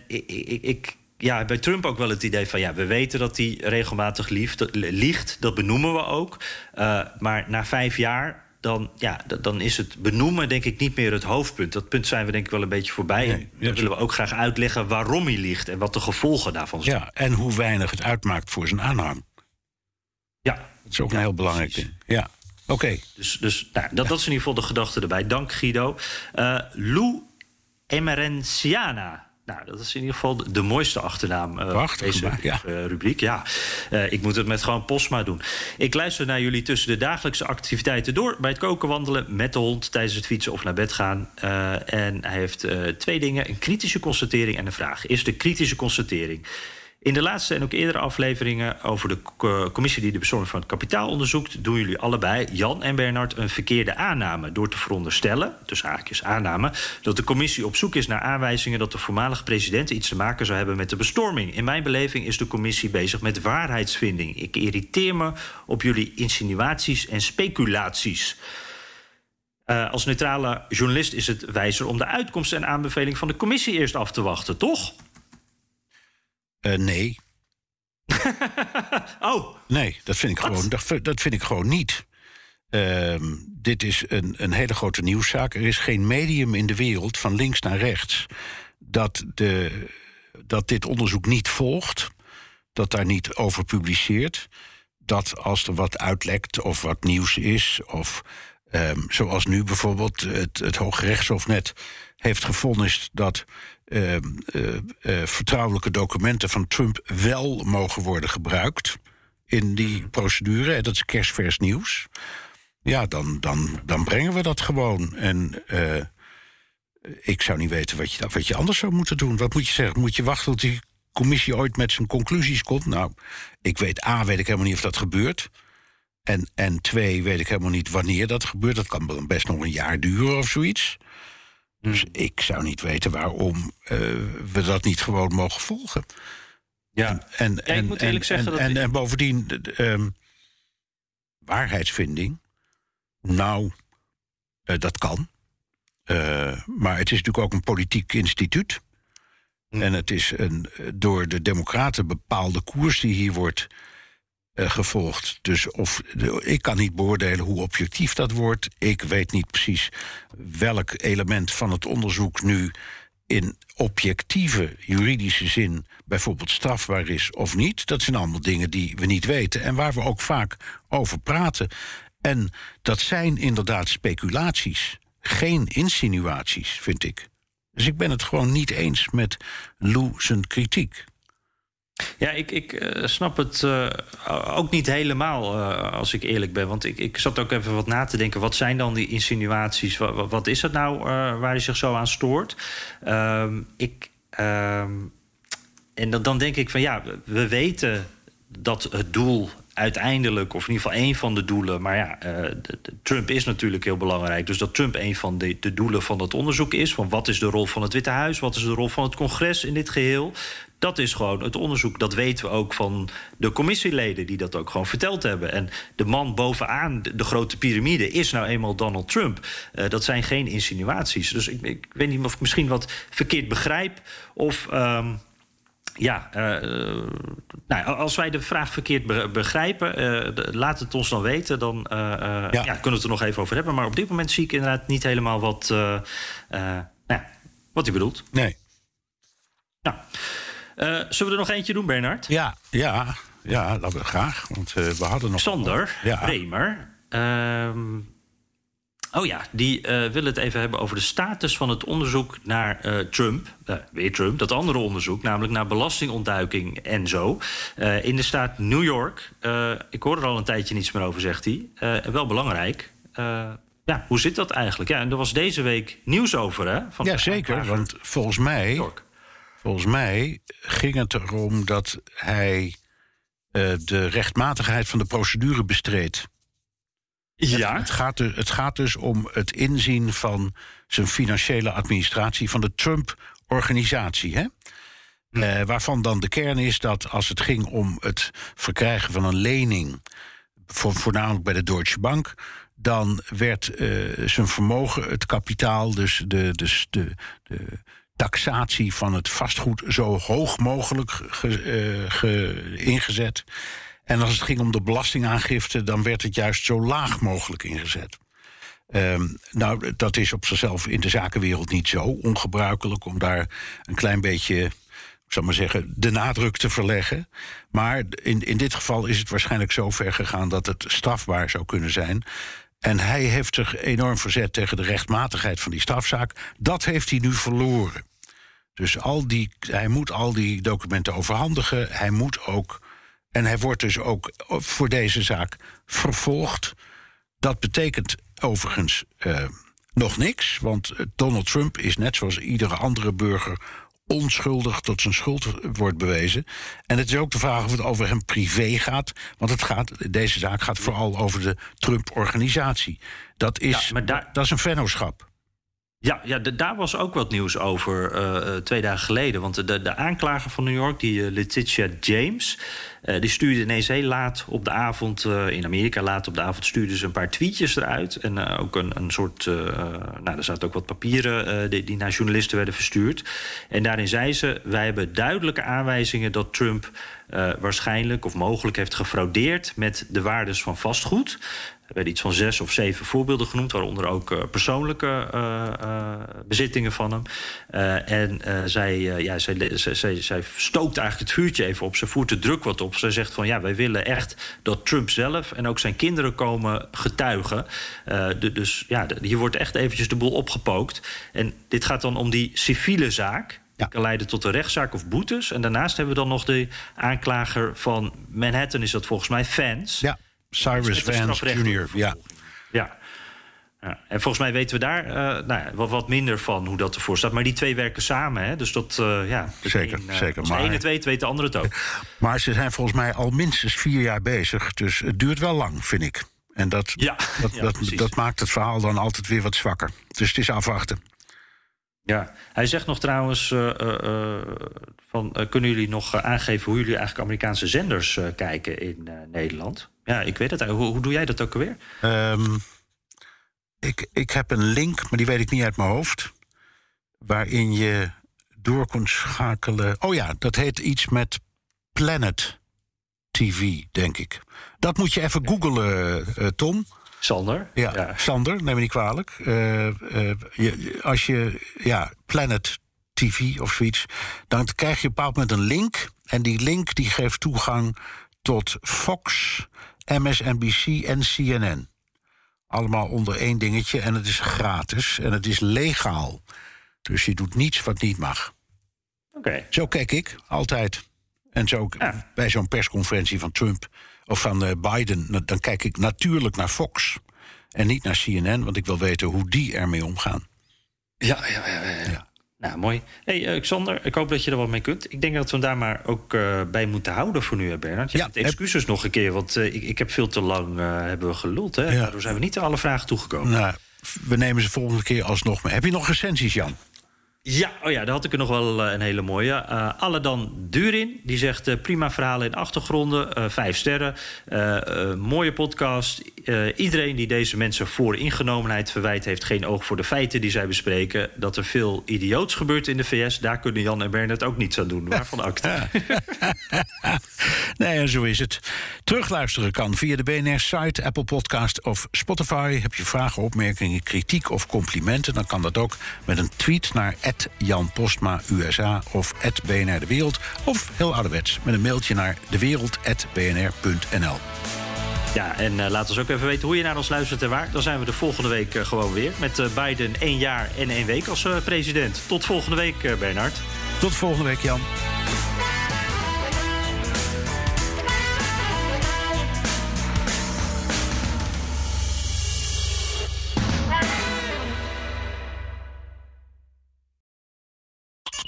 ik. ja, bij Trump ook wel het idee van ja, we weten dat hij regelmatig liegt. Dat benoemen we ook. Uh, maar na vijf jaar dan, ja, dan is het benoemen denk ik niet meer het hoofdpunt. Dat punt zijn we denk ik wel een beetje voorbij. Nee, en dan willen we ook graag uitleggen waarom hij ligt... en wat de gevolgen daarvan zijn. Ja, en hoe weinig het uitmaakt voor zijn aanhang. Ja. Dat is ook een heel belangrijk ding. Ja, oké. Okay. Dus, dus nou, dat, dat is in ieder geval de gedachte erbij. Dank Guido. Uh, Lou Emerenciana nou, dat is in ieder geval de, mooiste achternaam. Uh, Prachtig deze ja. uh, rubriek. Ja, uh, ik moet het met gewoon Postma doen. Ik luister naar jullie tussen de dagelijkse activiteiten door. Bij het koken, wandelen, met de hond, tijdens het fietsen of naar bed gaan. en hij heeft twee dingen: een kritische constatering en een vraag. Eerst de kritische constatering. In de laatste en ook eerdere afleveringen over de commissie die de bestorming van het kapitaal onderzoekt, doen jullie allebei, Jan en Bernard, een verkeerde aanname door te veronderstellen, dus haakjes aanname, dat de commissie op zoek is naar aanwijzingen dat de voormalige president iets te maken zou hebben met de bestorming. In mijn beleving is de commissie bezig met waarheidsvinding. Ik irriteer me op jullie insinuaties en speculaties. Uh, als neutrale journalist is het wijzer om de uitkomst en aanbeveling van de commissie eerst af te wachten, toch? Uh, nee. [LAUGHS] oh. Nee, dat vind ik, gewoon, dat, dat vind ik gewoon niet. Uh, dit is een, een hele grote nieuwszaak. Er is geen medium in de wereld, van links naar rechts, dat, de, dat dit onderzoek niet volgt, dat daar niet over publiceert. Dat als er wat uitlekt of wat nieuws is, of um, zoals nu bijvoorbeeld het, het Hooggerechtshof net heeft gevonden dat uh, uh, uh, vertrouwelijke documenten van Trump wel mogen worden gebruikt in die procedure. Dat is kerstvers nieuws. Ja, dan, dan, dan brengen we dat gewoon. En ik zou niet weten wat je, wat je anders zou moeten doen. Wat moet je zeggen? Moet je wachten tot die commissie ooit met zijn conclusies komt? Nou, ik weet A, weet ik helemaal niet of dat gebeurt. En, en twee, weet ik helemaal niet wanneer dat gebeurt. Dat kan best nog een jaar duren of zoiets. Dus ik zou niet weten waarom uh, we dat niet gewoon mogen volgen. Ja, en, ja, ik moet eerlijk en, zeggen en, dat en, ik... en bovendien, um, waarheidsvinding. Nou, uh, dat kan. Uh, maar het is natuurlijk ook een politiek instituut. Hm. En het is een door de Democraten bepaalde koers die hier wordt uh, gevolgd. Dus of, de, ik kan niet beoordelen hoe objectief dat wordt. Ik weet niet precies welk element van het onderzoek nu in objectieve juridische zin bijvoorbeeld strafbaar is of niet. Dat zijn allemaal dingen die we niet weten en waar we ook vaak over praten. En dat zijn inderdaad speculaties, geen insinuaties, vind ik. Dus ik ben het gewoon niet eens met Lou zijn kritiek. Ja, ik, ik uh, snap het uh, ook niet helemaal, uh, als ik eerlijk ben. Want ik, ik zat ook even wat na te denken. Wat zijn dan die insinuaties? Wat, wat is het nou waar hij zich zo aan stoort? Ehm, ik, ehm, en dan, dan denk ik van ja, we weten dat het doel uiteindelijk, of in ieder geval één van de doelen. Maar ja, de Trump is natuurlijk heel belangrijk. Dus dat Trump een van de, de doelen van dat onderzoek is. Van wat is de rol van het Witte Huis? Wat is de rol van het congres in dit geheel? Dat is gewoon het onderzoek. Dat weten we ook van de commissieleden die dat ook gewoon verteld hebben. En de man bovenaan de, grote piramide is nou eenmaal Donald Trump. Uh, dat zijn geen insinuaties. Dus ik, ik, weet niet of ik misschien wat verkeerd begrijp. Of. Um, ja, uh, nou, als wij de vraag verkeerd be begrijpen, uh, laat het ons dan weten. Dan uh, ja. ja. kunnen we het er nog even over hebben. Maar op dit moment zie ik inderdaad niet helemaal wat, nou, wat u bedoelt. Nee. Nou, zullen we er nog eentje doen, Bernard? Ja, ja, ja dat we graag. Want we hadden nog. Sander. Bremer. Ehm, Oh ja, die uh, willen het even hebben over de status van het onderzoek naar uh, Trump. Uh, weer Trump, dat andere onderzoek, namelijk naar belastingontduiking en zo. in de staat New York. ik hoor er al een tijdje niets meer over, zegt hij. wel belangrijk. ja, hoe zit dat eigenlijk? Ja, en er was deze week nieuws over, hè? Van ja, zeker. Want volgens mij, volgens mij ging het erom dat hij de rechtmatigheid van de procedure bestreed. Ja. Het, het, gaat dus, het gaat dus om het inzien van zijn financiële administratie van de Trump-organisatie. Hè? Hm. Uh, waarvan dan de kern is dat als het ging om het verkrijgen van een lening, voor, voornamelijk bij de Deutsche Bank, dan werd uh, zijn vermogen, het kapitaal, dus de, dus de, de taxatie van het vastgoed zo hoog mogelijk ge, uh, ge, ingezet. En als het ging om de belastingaangifte, dan werd het juist zo laag mogelijk ingezet. Um, nou, dat is op zichzelf in de zakenwereld niet zo ongebruikelijk om daar een klein beetje, ik zal maar zeggen, de nadruk te verleggen. Maar in, in dit geval is het waarschijnlijk zo ver gegaan dat het strafbaar zou kunnen zijn. En hij heeft zich enorm verzet tegen de rechtmatigheid van die strafzaak. Dat heeft hij nu verloren. Dus al die, hij moet al die documenten overhandigen. Hij moet ook en hij wordt dus ook voor deze zaak vervolgd. Dat betekent overigens uh, nog niks, want Donald Trump is net zoals iedere andere burger onschuldig tot zijn schuld wordt bewezen. En het is ook de vraag of het over hem privé gaat. Want het gaat, deze zaak gaat vooral over de Trump-organisatie. Dat, is, ja, daar... dat is een vennootschap. Ja, ja daar was ook wat nieuws over uh, twee dagen geleden. Want de, de aanklager van New York, die uh, Letitia James... Die stuurde ineens heel laat op de avond... in Amerika laat op de avond stuurde ze een paar tweetjes eruit. En ook een, een soort... nou, er zaten ook wat papieren die, die, naar journalisten werden verstuurd. En daarin zei ze... wij hebben duidelijke aanwijzingen dat Trump... waarschijnlijk of mogelijk heeft gefraudeerd met de waardes van vastgoed. Er werden iets van zes of zeven voorbeelden genoemd, waaronder ook uh, persoonlijke uh, uh, bezittingen van hem. en zij, ja, zij, zij, zij, stookt eigenlijk het vuurtje even op. Ze voert de druk wat op. Zij zegt van ja, wij willen echt dat Trump zelf en ook zijn kinderen komen getuigen. De, dus ja, de, hier wordt echt eventjes de boel opgepookt. En dit gaat dan om die civiele zaak. Die kan leiden tot een rechtszaak of boetes. En daarnaast hebben we dan nog de aanklager van Manhattan, is dat volgens mij fans. Ja. Cyrus Vance Jr. Ja. ja. Ja, en volgens mij weten we daar uh, nou ja, wat, wat, minder van hoe dat ervoor staat. Maar die twee werken samen, hè? dus dat, uh, ja... Zeker, een, uh, zeker. Als maar, de ene het weet, weet de andere het ook. [LAUGHS] Maar ze zijn volgens mij al minstens vier jaar bezig. Dus het duurt wel lang, vind ik. En dat, ja, [LAUGHS] dat, ja, dat, dat, maakt het verhaal dan altijd weer wat zwakker. Dus het is afwachten. Ja, hij zegt nog trouwens... van, kunnen jullie nog aangeven hoe jullie eigenlijk Amerikaanse zenders kijken in Nederland? Ja, ik weet het. Hoe, hoe doe jij dat ook alweer? Um, ik, ik heb een link, maar die weet ik niet uit mijn hoofd. Waarin je door kunt schakelen. Oh ja, dat heet iets met Planet TV, denk ik. Dat moet je even googlen, uh, Tom. Sander? Ja, ja, Sander, neem me niet kwalijk. Uh, uh, je, als je, ja, Planet TV of zoiets, dan krijg je op een bepaald moment een link. En die link die geeft toegang tot Fox, MSNBC en CNN. Allemaal onder één dingetje en het is gratis en het is legaal. Dus je doet niets wat niet mag. Okay. Zo kijk ik altijd. En zo ja. bij zo'n persconferentie van Trump of van uh, Biden, dan kijk ik natuurlijk naar Fox. En niet naar CNN, want ik wil weten hoe die ermee omgaan. Ja, ja, ja. ja. ja. Nou, mooi. hey, uh, Xander, ik hoop dat je er wat mee kunt. Ik denk dat we hem daar maar ook uh, bij moeten houden voor nu, Bernard. Je ja, hebt excuses heb... nog een keer, want uh, ik, ik, heb veel te lang hebben we geluld. Hè? Ja. Daardoor zijn we niet aan alle vragen toegekomen. Nou, we nemen ze volgende keer alsnog mee. Heb je nog recensies, Jan? Ja, oh ja, daar had ik er nog wel een hele mooie. Uh, Aladan Durin, die zegt uh, prima verhalen in achtergronden, uh, vijf sterren. mooie podcast. Iedereen die deze mensen voor ingenomenheid verwijt... heeft geen oog voor de feiten die zij bespreken. Dat er veel idioots gebeurt in de VS... daar kunnen Jan en Bernard ook niets aan doen. Waarvan acte. [LAUGHS] nee, zo is het. Terugluisteren kan via de BNR-site, Apple Podcast of Spotify. Heb je vragen, opmerkingen, kritiek of complimenten... dan kan dat ook met een tweet naar Jan Postma USA of BNR De Wereld. Of heel ouderwets met een mailtje naar dewereld.bnr.nl. Ja, en uh, laat ons ook even weten hoe je naar ons luistert en waar. Dan zijn we de volgende week uh, gewoon weer. Met uh, Biden één jaar en één week als president. Tot volgende week, Bernard. Tot volgende week, Jan.